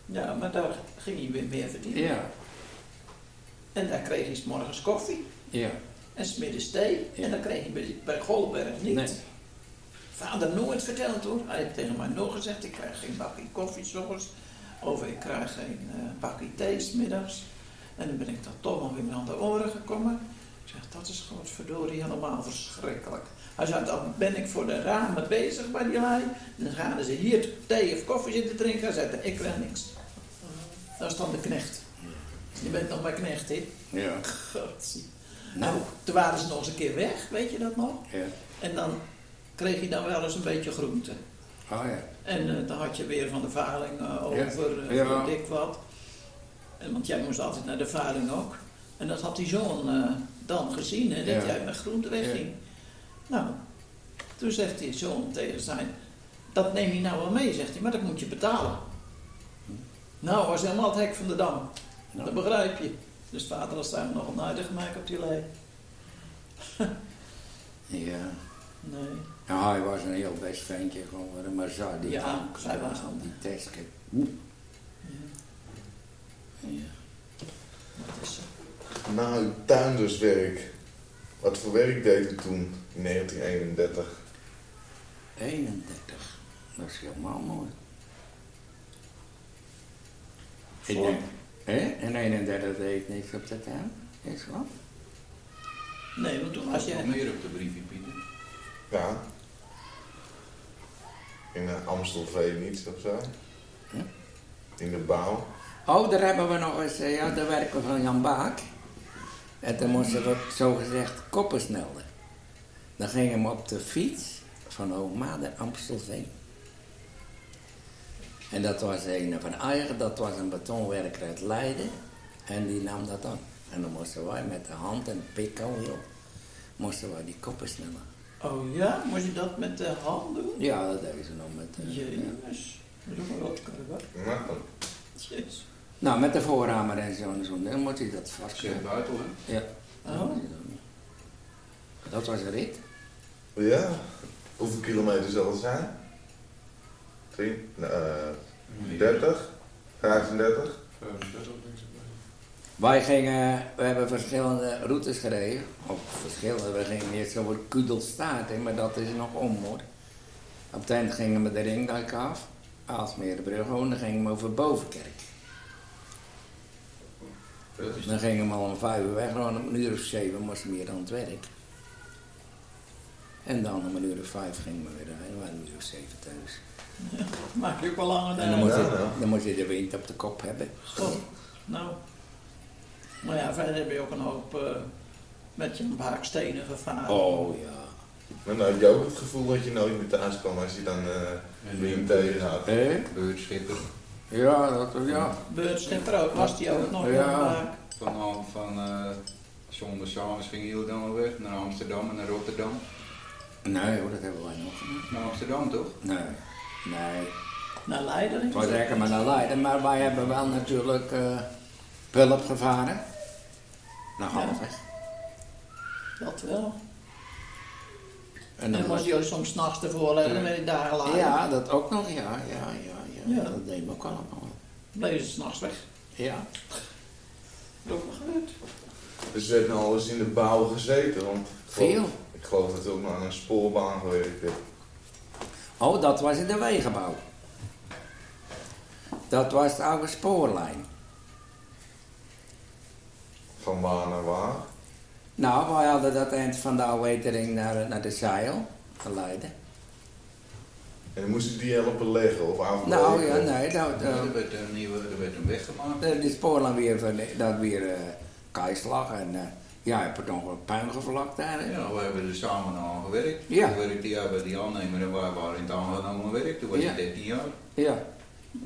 Ja, maar daar ging hij weer meer verdienen. Ja, En daar kreeg 's morgens koffie ja. en smiddags thee. Ja. En dat kreeg hij bij, bij Goldberg niet. Nee. Vader nooit verteld hoor. Hij heeft tegen mij nog gezegd, ik krijg geen bakje koffie 's ochtends. Of ik krijg geen eh, bakje thee 's middags. En dan ben ik dan toch nog weer aan de oren gekomen. Ik zeg, dat is godverdorie helemaal verschrikkelijk. Hij zei, dan ben ik voor de ramen bezig bij die lui. Dan gaan ze hier thee of koffie zitten drinken. Hij zei, ik krijg niks. Dat is dan de knecht. Je bent nog maar knecht, hè? Ja. Godzie. Nou, toen waren ze nog eens een keer weg, weet je dat nog? ja. En dan kreeg je dan wel eens een beetje groente. Oh ja. En eh, dan had je weer van de valing eh, over, eh, Ja. weet ik wat. En, want jij moest altijd naar de valing ook. En dat had die zoon eh, dan gezien, hè, dat Ja. jij met groente wegging. Nou, toen zegt die zoon tegen zijn, dat neem je nou wel mee, zegt hij, maar dat moet je betalen. Nou, was helemaal het hek van de dam. Nou. Dat begrijp je. Dus vader had daar nog een aardig gemaakt op die lei. [laughs] Ja. Nee. Ja, hij was een heel best ventje geworden, maar zo die Ja, hij was al die testen. Ja, Ja. dat is zo. Na uw tuinderswerk, wat voor werk deed u toen in 1931? 31. Dat is helemaal mooi. Ik denk, hè? En 31 deed ik niks op de tuin. Is wat? Nee, want toen was Nog jij... meer op de briefje, Pieter. Ja. In uh, Amstelveen iets of zo? Ja. In de bouw? Oh, daar hebben we nog eens, eh, ja, daar werken we van Jan Baak. En toen moesten we zogezegd koppen snelden. Dan gingen we op de fiets van Oma naar Amstelveen. En dat was een van eigen, dat was een betonwerker uit Leiden. En die nam dat aan. En dan moesten wij met de hand en pikkel, joh, moesten wij die koppen snellen. Oh ja, moest je dat met de hand doen? Ja, dat deden ze nog met de... ja. Jezus. Dat is ook wel kunnen, Nou, Jezus. Nou, met de voorramer en zo en zo, dan moet je dat vast buiten, hè? Ja. Oh. Dat was een rit. ja. Hoeveel kilometer zal het zijn? 10, uh, 30? 35? Wij gingen, we hebben verschillende routes gereden. Of verschillende, we gingen eerst over Kudelstaart, hè, maar dat is nog om hoor. Op het eind gingen we de ringdijk af, Aalsmeerbrug, en dan gingen we over Bovenkerk. Dan gingen we al om vijf uur weg, gewoon om een uur of zeven moesten we weer aan het werk. En dan om een uur of vijf gingen we weer rijden, we waren een uur of zeven thuis. Maak je ook wel langer En dan dan... moest, Ja, je, ja. dan moest je de wind op de kop hebben. God. Nou. Maar ja, verder heb je ook een hoop eh, met je baakstenen gevaren. Oh ja. Maar nou had je ook het gevoel dat je nooit meer thuis kwam als je dan eh En wind die tegen had. Hé? beurtschipper. Ja, dat ja. Beurtschipper ook, was die ook nog Ja. baak? Van, van uh, zonder s'avonds ging jullie dan al weg naar Amsterdam en naar Rotterdam. Nee hoor, dat hebben wij nog. Naar Amsterdam toch? Nee, nee. Naar Leiden? Het was lekker maar naar Leiden, maar wij hebben wel natuurlijk eh pulp gevaren. Naar Ja. halfweg. Dat wel. En dan moest je ook soms s'nachts ervoor leggen Ja. met die dagen later. Ja, dat ook nog, ja, ja, ja. ja. Ja. Dat deden we ook allemaal. Bleven ze s'nachts weg. Ja. Dat is ook nog gebeurd. Dus we hebben al eens in de bouw gezeten, want ik geloof- Veel. Ik geloof dat we ook nog aan een spoorbaan gewerkt hebben. Oh, dat was in de wegenbouw. Dat was de oude spoorlijn. Van waar naar waar. Nou, wij hadden dat eind van de oude wetering naar, naar de zeil, Leiden. En moesten die helpen leggen of afbreken? Nou ja, nee, dat, eh, er, werd een nieuwe, er werd een weg gemaakt. de, die spoorlijn weer, van- dat weer eh keislag en eh, ja, je hebt er nog wat puin gevlakt daar. hè. Ja, we hebben er samen aan gewerkt. Ja. Toen werkte hij bij die aannemer en wij waren in het aangenomen werk. Toen was Ja. hij 13 jaar. Ja,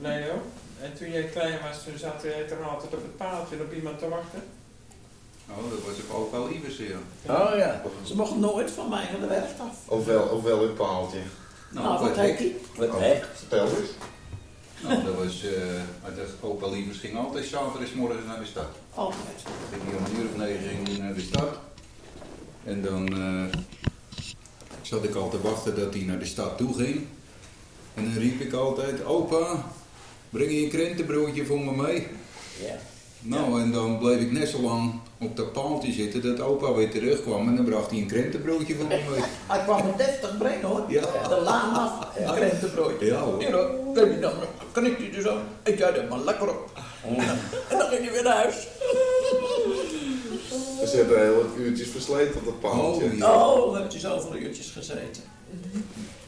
Leo, En toen jij klein was, toen zat jij toch altijd op het paaltje op iemand te wachten? Oh, dat was ook wel Ivers, ja. Oh ja. Ze mochten nooit van mij van de werf af. Of wel, of wel het paaltje. Nou, wat hek. heet die? Wat Oh, hè? Vertel eens. Nou, dat was, eh maar dat opa Lievers ging altijd zaterdagmorgen naar de stad. Altijd. Ging hij om een uur of negen naar de stad. En dan eh, zat ik al te wachten dat hij naar de stad toe ging. En dan riep ik altijd, opa, breng je een krentenbroodje voor me mee? Ja. Nou, en dan bleef ik net zo lang op dat paaltje zitten dat opa weer terugkwam en dan bracht hij een krentenbroodje voor me mee. [laughs] Hij kwam met deftig brengen hoor. Ja. De laan af, een krentenbroodje. Ja, hoor. Ja, dan hij dan, kan ik die dus zo, eet jij er maar lekker op. [laughs] En dan ging hij weer naar huis. Dus je hebt er heel wat uurtjes versleten op dat paaltje. Oh, ja. Oh, dan heeft hij zoveel uurtjes gezeten.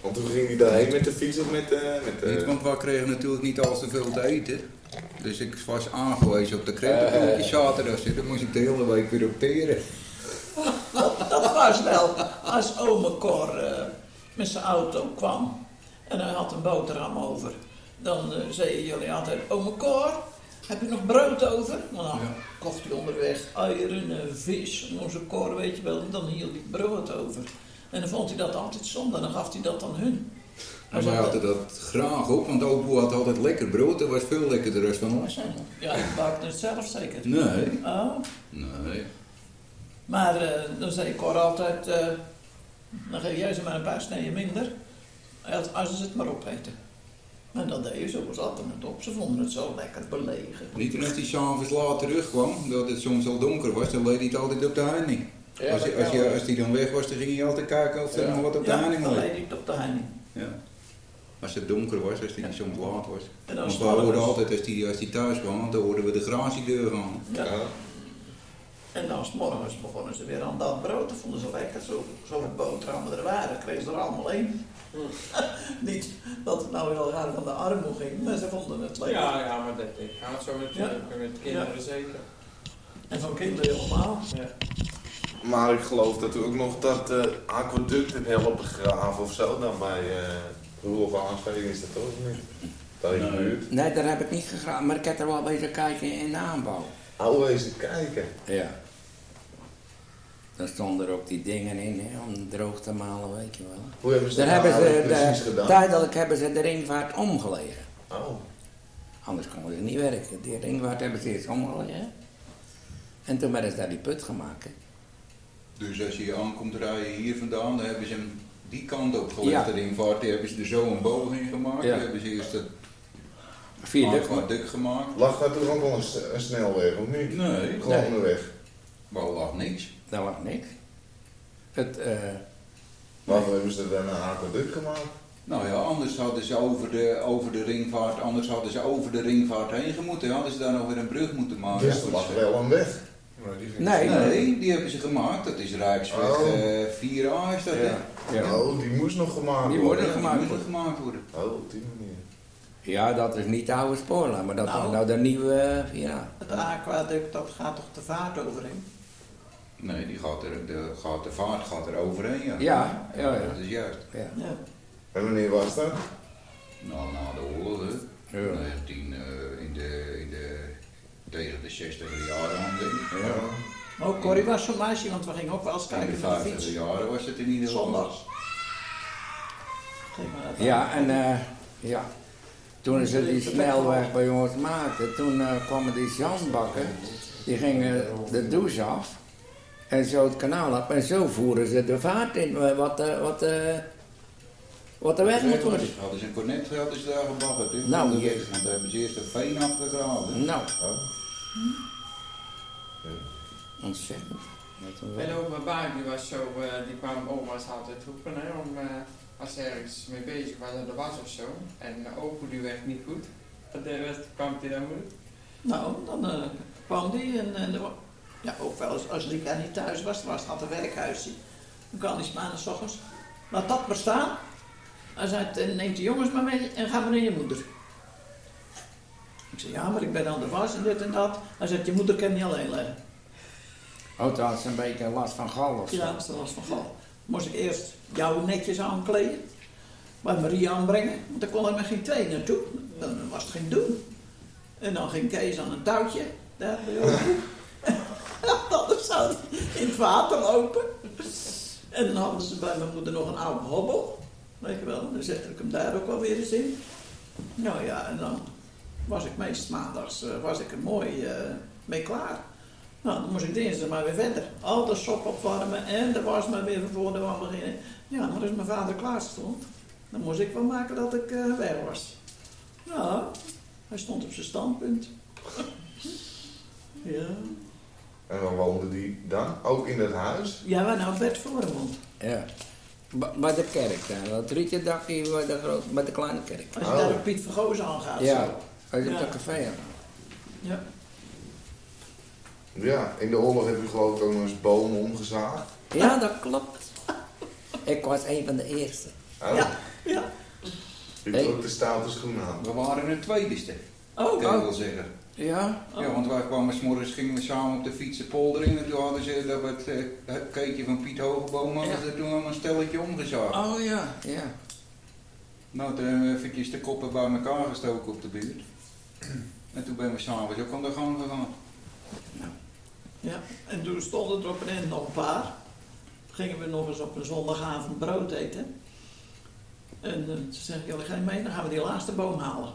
Want toen ging hij daarheen met de fiets of met, eh met Niet, de... want wij kregen natuurlijk niet al te veel te eten. Dus ik was aangewezen op de krentenbroodjes zaterdag. Dus daar moest ik de hele week weer op teren. [laughs] Dat was wel. Als ome Cor eh, met zijn auto kwam en hij had een boterham over, dan eh, zeiden jullie altijd, ome Cor, heb je nog brood over? Nou, dan Ja. kocht hij onderweg eieren, eh, vis, en onze Cor weet je wel, en dan hield hij brood over. En dan vond hij dat altijd zonde, dan gaf hij dat aan hun. En wij hadden dat graag op, want opa had altijd lekker brood. Dat was veel lekkerder dan van ons. Ja, ik maakte het zelf zeker. Nee. Oh, Nee. maar eh, dan zei Cor altijd, eh, dan geef jij ze maar een paar sneden minder, als, als ze het maar opeten. En dat deden ze, ze aten het op, ze vonden het zo lekker belegen. Niet toen hij s'avonds laat terugkwam, dat het soms al donker was, dan leed hij het altijd op de heining. Ja, als, als, je, als hij dan weg was, dan ging hij altijd kijken of er Ja. nog wat op de Ja, heining leed ik het op de heining. Ja. Als het donker was, als hij soms laat was. En dan Want we hoorden altijd als hij, als hij thuis kwam, dan hoorden we de graziedeur gaan. Ja. Ja. En dan 's morgens begonnen ze weer aan dat brood. Dat vonden ze lekker. Zo, zo'n boterhammen er waren, kregen ze er allemaal één. [laughs] Niet dat het nou heel raar van de armoe ging, maar ze vonden het lekker. Ja, ja, maar dat ik gaat zo natuurlijk met kinderen zeker. En van kinderen helemaal. Ja. Maar ik geloof dat u ook nog dat eh aquaduct hebt helpen graven of zo. Dan bij eh Roelof Aansveen is dat toch niet? Daar in de Nee. buurt. Nee, daar heb ik niet gegraven, maar ik heb er wel bezig kijken in de aanbouw. Oh, eens kijken. Ja. Dan stonden er ook die dingen in, hè, om droog te malen, weet je wel. Hoe hebben ze Daar dat hebben nou ze, precies de, gedaan? tijdelijk hebben ze de ringvaart omgelegen. Oh. Anders konden ze niet werken. Die ringvaart hebben ze eerst omgelegen. En toen werden ze daar die put gemaakt. hè. Dus als je aankomt rijden hier vandaan, dan hebben ze hem die kant op gelegd, Ja. de ringvaart. Die hebben ze er zo een boog in gemaakt. Ja. Die hebben ze eerst het aquaduct gemaakt. Lag daar toen ook wel een, snelweg, of niet? Nee, Gewoon Nee. een weg. maar lag niks. Daar lag niks. Het, eh, Waarom hebben ze dan een aquaduct gemaakt? Nou ja, anders hadden ze over de, over de ringvaart, anders hadden ze over de ringvaart heen gemoeten. Hadden ze daar nog weer een brug moeten maken. Dus er lag wel een weg. Nee, Nee, die hebben ze gemaakt. Dat is Rijksweg Oh. eh 4A is dat, hè? Ja. Oh, die moest nog gemaakt Die worden. Ja, gemaakt die worden. moeten gemaakt worden. Oh, op die manier. Ja, dat is niet de oude spoorlijn, maar dat Nou. was nou de nieuwe, eh, ja. Het aquaduct, dat gaat toch de vaart overheen? Nee, die gaat er, de, gaat, de vaart gaat er overheen, ja. Ja, ja, ja. Dat is juist. ja. Ja. En wanneer was dat? Nou, na de oorlog, hè. Ja. 19, eh, in de, in de, tegen de 60 jaren aan, denk ik. Ja. Maar ook Corrie was zo'n meisje, want we gingen ook wel eens de kijken de 50 fiets. jaren was het in ieder geval. Zondags. Ja, en eh, ja. Toen ze die snelweg bij ons maakten, toen eh, kwamen die zandbakken, die gingen de douche af en zo het kanaal op en zo voeren ze de vaart in, eh, wat, eh, wat, wat er weg moet worden. Hadden ze een cornet hadden ze daar hè? Nou, Want hebben ze eerst een veen afgegraven. Nou. Ontzettend. En mijn baak, die was zo, eh, die kwam oma's altijd roepen, hè, om, eh, als ze ergens mee bezig was aan de was of zo. En uh, opa die werkt niet goed. En de rest kwam hij dan moeilijk. Nou, dan eh, kwam die en, en er ja, ook wel eens als Lika niet thuis was, was had een werkhuisje. Dan kwam die 's maandags 's ochtends. Laat dat maar staan. Hij zei, "Eh, neem de jongens maar mee en ga maar naar je moeder. Ik zei, ja, maar ik ben aan de was en dit en dat. Hij zei, je moeder kan niet alleen leggen. Oh, had ze een beetje last van gal of zo. Ja, dat was van gal. Moest ik eerst jou netjes aankleden. Bij Marie aanbrengen. Want dan kon er maar geen twee naartoe. Dan was het geen doen. En dan ging Kees aan een touwtje, daar bij ons. [laughs] Zou in het water lopen. En dan hadden ze bij mijn moeder nog een oude hobbel. Weet je wel, dan zette ik hem daar ook wel weer eens in. Nou ja, en dan was ik meestal maandags uh, was ik er mooi uh, mee klaar. Nou, dan moest ik dinsdag maar weer verder. Al de sop opwarmen en de was maar weer voor de wand beginnen. Ja, maar als mijn vader klaar stond, dan moest ik wel maken dat ik uh, weg was. Nou, hij stond op zijn standpunt. [laughs] ja. En dan woonde die dan ook in het huis? Ja, waar nou Bert Voormond. Ja. Bij de kerk daar, dat rietje dakje bij de, bij de kleine kerk. Als je oh. daar op Piet Vergoos aangaat. Ja, als je op dat café aan. Ja. Ja, in de oorlog heb je geloof ik ook nog eens bomen omgezaagd. Ja, dat klopt. [laughs] Ik was een van de eerste. Oh. Ja, ja. Ik heb ook de status gemaakt. We waren een tweede Oh, kan ik oh. wel zeggen. Ja? Oh. Ja, want wij kwamen s morgens gingen we samen op de fietsen polder in en toen hadden ze dat het, uh, het keetje van Piet Hogeboom hadden Ja. ze toen een stelletje omgezaagd. Oh ja, ja. Nou, toen hebben we eventjes de koppen bij elkaar gestoken op de buurt. [clears throat] En toen ben we s'avonds ook aan de gang gegaan. Ja, en toen stonden er op een end nog een paar. Gingen we nog eens op een zondagavond brood eten. En uh, toen zeg ik, jullie gaan mee, dan gaan we die laatste boom halen.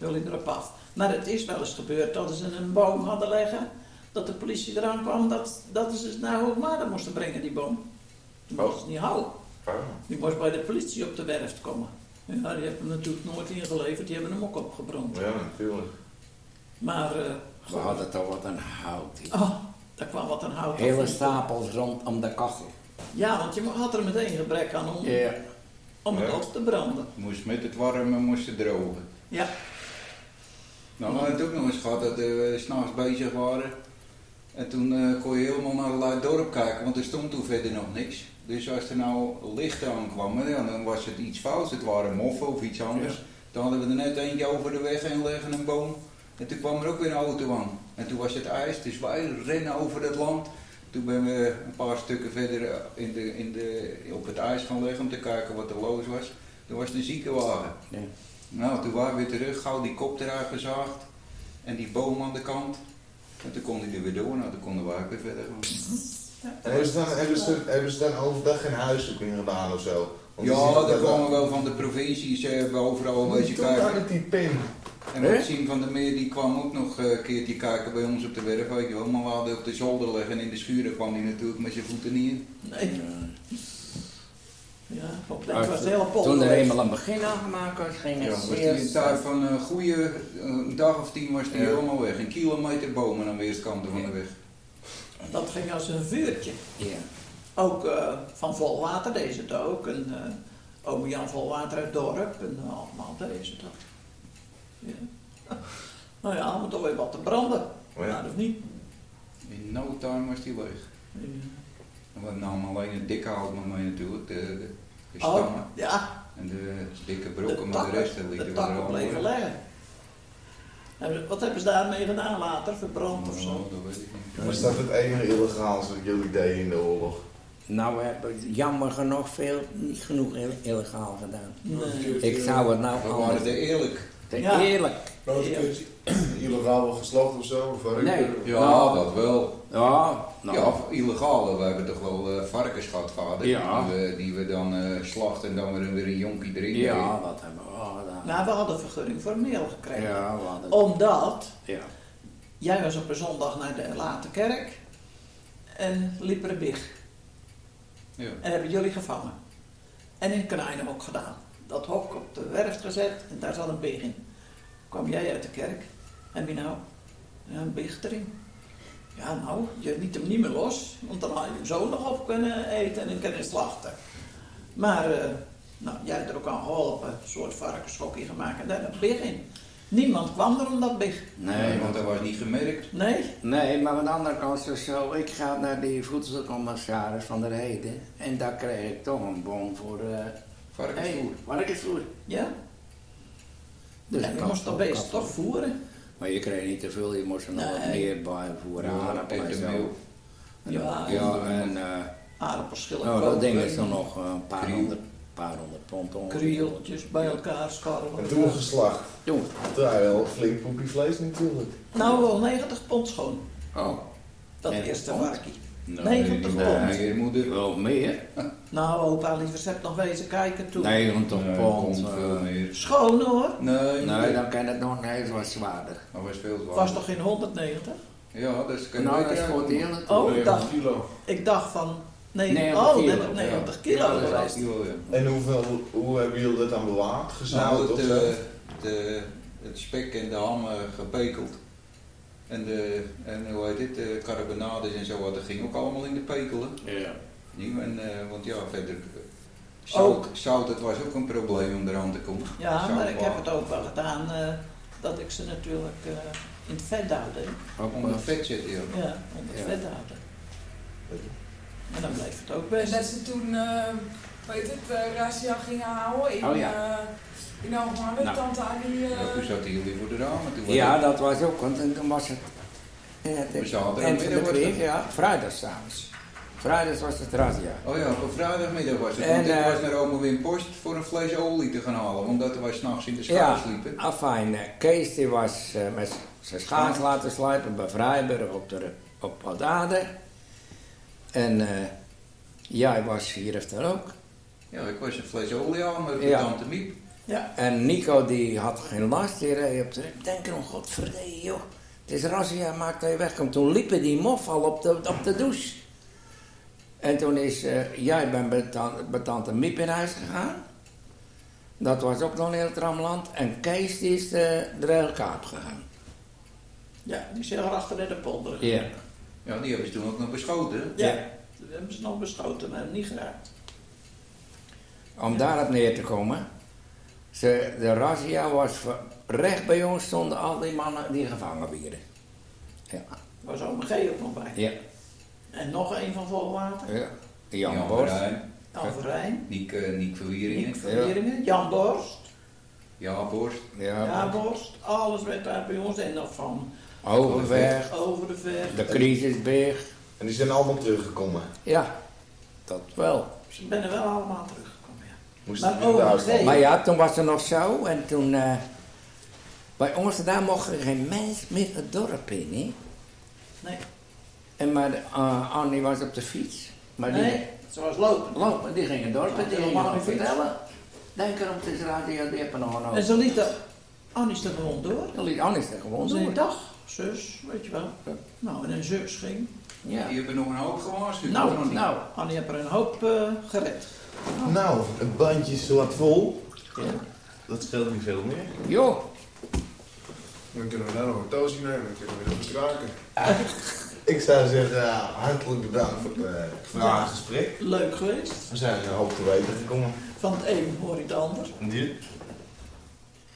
Jullie erop af. Maar het is wel eens gebeurd dat ze een boom hadden leggen, dat de politie eraan kwam, dat, dat ze naar Hoogmaarden moesten brengen, die boom. Die mochten ze niet houden. Oh. Die moest bij de politie op de werf komen. Ja, die hebben hem natuurlijk nooit ingeleverd, die hebben hem ook opgebrand. Ja, natuurlijk. Maar, eh, We hadden toch wat een hout. hier. oh, daar kwam wat een hout Hele af. stapels rondom de kachel. Ja, want je had er meteen gebrek aan om, Ja. om het Ja. op te branden. Moest met het warmen moest het drogen. Ja, Nou, we hadden het ook nog eens gehad dat eh, we s'nachts bezig waren. En toen eh, kon je helemaal naar het Luid dorp kijken, want er stond toen verder nog niks. Dus als er nou lichten aankwamen, ja, dan was het iets fouts. Het waren moffen of iets anders. Dan hadden we er net eentje over de weg heen leggen, een boom. En toen kwam er ook weer een auto aan. En toen was het ijs, dus wij rennen over het land. Toen ben we een paar stukken verder eh, in de, in de, op het ijs gaan liggen om te kijken wat er los was. Toen was een ziekenwagen. Ja. Nou, toen waren we weer terug, gauw die kop eruit gezaagd. En die boom aan de kant. En toen kon hij er weer door, nou toen konden we ook weer verder gaan. En hebben ze dan, hebben ze, hebben ze dan overdag geen huiszoeking gedaan of zo? Want Ja, dat daar wel- kwamen wel van de provincies, eh, hebben overal een beetje het die pin. En? Maxime van der Meer die kwam ook nog eh, een keertje kijken bij ons op de werf, weet je wel. Maar we hadden op de zolder liggen en in de schuur daar kwam hij natuurlijk met zijn voeten niet in. nee. Ja, op dat was de hele polder. Toen er eenmaal een begin aan gemaakt was, ging Ja, het was die in tijd van een goede een dag of tien was die Ja. helemaal weg. Een kilometer bomen aan weerskanten van de weg. Dat ging als een vuurtje. Ja. Ook eh, van Volwater deze het ook. En uh, oom Jan Volwater uit het dorp. En eh, allemaal deze het ook. Ja. [laughs] Nou ja, om toch weer wat te branden. Oh ja. Nou, of niet. In no time was die leeg. Ja. En we namen alleen het dikke hout nog mee natuurlijk, de, de, de Oh, stammen. ja, En de dikke de brokken, maar de rest lieten de we er takken allemaal bleven weg. liggen. Hebben ze- Wat hebben ze daarmee gedaan later? Verbrand of zo? Oh, dat weet ik niet. Was dat het enige illegaals wat jullie deden in de oorlog? Nou, we hebben jammer genoeg veel, niet genoeg ill- illegaal gedaan. Nee. Ik zou het nou We waren er eerlijk. Te Ja. eerlijk. Nou, keertje [clears throat] illegaal wel geslacht of zo? Of wat? Nee. Ja, Nou. dat wel. Ja, nou. Ja, illegaal. We hebben toch wel eh, varkens gehad, vader. Ja. Die, we, die we dan eh, slachten en dan weer, weer een jonkie erin Ja, dat hebben we wel gedaan. Nou, we hadden vergunning voor meel gekregen. Ja, we hadden... Omdat Ja. jij was op een zondag naar de late kerk en liep er een big. Ja. En hebben jullie gevangen. En in Knijnen ook gedaan. Dat hok op de werf gezet en daar zat een big in. Kwam jij uit de kerk en wie nou? Een big erin. Ja, nou, je liet hem niet meer los, want dan had je hem zo nog op kunnen eten en kunnen slachten. Maar, eh, nou, jij hebt er ook aan geholpen, een soort varkenshokje gemaakt en daar een big in. Niemand kwam er om dat big. Nee, want dat was niet gemerkt. Nee, nee, maar aan de andere kant is het zo. Ik ga naar die voedselcommissaris van der Heden. En daar kreeg ik toch een bon voor uh, Varkensvoer. varkensvoer. ja. Dus je moest dat beest toch voeren. Maar je kreeg niet te veel, je moest er nog wat meer bij voeren. Ja, aardappelen en zo. Ja, Ja, en... eh aardappelschillen. nou, dat ding is dan nog eh, een paar Kriel. honderd, paar honderd pond ongeveer. Krieltjes bij elkaar scharrelen. En toen geslacht. Je wel flink poepie vlees natuurlijk. Nou, wel 90 pond schoon. Oh, Dat 90 eerste varkie. Nee, 90 die- pond. Nee, je moeder. wel meer. Nou, opa liever hebt nog wezen kijken toen. 90 Nee, pond. pond eh, veel meer. Schoon hoor. Nee, nee, dan kan het nog nee, het was zwaarder. Dat was veel zwaarder. Was toch geen 190? Ja, dat is kan je Nou, dat is het uitkomen. eerlijk. Oh, ik 90 dacht, kilo. ik dacht van 90, 90 oh, kilo, net op 90 Ja. kilo Ja, dat is geweest. En hoeveel, hoe hebben jullie dat dan bewaard? Nou, Gezout het, of zo? eh, de, het spek en de ham eh, gepekeld. En, de, en hoe heet dit, de carbonades en zo, dat ging ook allemaal in de pekelen. Ja. En, eh, want ja, verder, eh, zout, zout, het was ook een probleem om eraan te komen. Ja, Zout maar ik heb het ook wel gedaan eh, dat ik ze natuurlijk eh, in het vet houden. Ook Onder wel. vet zitten, ja. Ja, onder het Ja. vet houden. En dan bleef het ook En best. dat ze toen, eh weet het, eh razzia gingen houden in, Oh ja. Eh, in Alkmaar. Nou. Tante Annie, eh, Ja, toen zaten jullie voor de ramen. Toen was Ja, het- dat was ook, want toen was het. Ja, We het zaten eind van de kreeg, het. ja, vrijdagsavonds. Vrijdags was het razzia. Oh ja, op vrijdagmiddag was het. En, want ik eh, was naar Ome Wim Post voor een fles olie te gaan halen, omdat wij s'nachts in de Ja, schaars liepen. afijn. eh, Kees die was eh, met zijn schaars laten slijpen bij Vrijburg op, de, op. En eh, jij was hier of daar ook. Ja, ik was een fles olie aan met Ja. tante Miep. Ja, En Nico die had geen last, die reed op de Ik denk erom, godverdomme joh. Het is razzia, maakt dat je wegkomt. Toen liepen die mof al op de, op de douche. En toen is, eh, jij bent bij, tan- bij tante Miep in huis gegaan. Dat was ook nog een heel tramland. En Kees die is de, de Reelkaap gegaan. ja die zit achter in de polder. Ja. Ja, die hebben ze toen ook nog beschoten. Ja, Ja. dat hebben ze nog beschoten, maar niet geraakt. Om daarop neer te komen. Ze, de razzia was recht bij ons stonden al die mannen die gevangen werden. Ja. was oom G ook nog bij. Ja. En nog een van Volwater. ja. Jan, Jan Borst. Jan Verijn. Niek, eh, Niek Verwieringen, Nick Verwieringen. Jan Borst. Ja Borst. Ja, Ja, Borst. Alles werd daar bij ons. En nog van Overweg. over de ver. De crisisberg. En die zijn allemaal teruggekomen. Ja, dat wel. Ze zijn er wel allemaal teruggekomen, Maar die oh. Maar ja, toen was het nog zo. En toen... eh, bij ons daar mocht er geen mens meer het dorp in, hè? Nee, En maar uh, Annie was op de fiets. Maar die nee, ze was lopen. lopen, die ging het dorp in. Die helemaal gewoon niet vertellen. Denk erom, het is radio, die hebben nog een En ze lieten Annie er gewoon door. Dan liet Annie er gewoon Ze door. dag, zus, weet je wel. Nou, en een zus ging. Ja. Die hebben nog een hoop gewaarschuwd. Nou, nou, Annie heeft er een hoop eh, gered. Nou, het bandje is wat vol. Ja. Dat scheelt niet veel meer. Joh, Dan kunnen we daar nog een toosje nemen. Dan kunnen we weer verstraken. [laughs] Ik zou zeggen, eh, hartelijk bedankt voor het eh, vragengesprek. Leuk geweest. We zijn een hoop te weten gekomen. Van het een hoor ik het ander. Dit.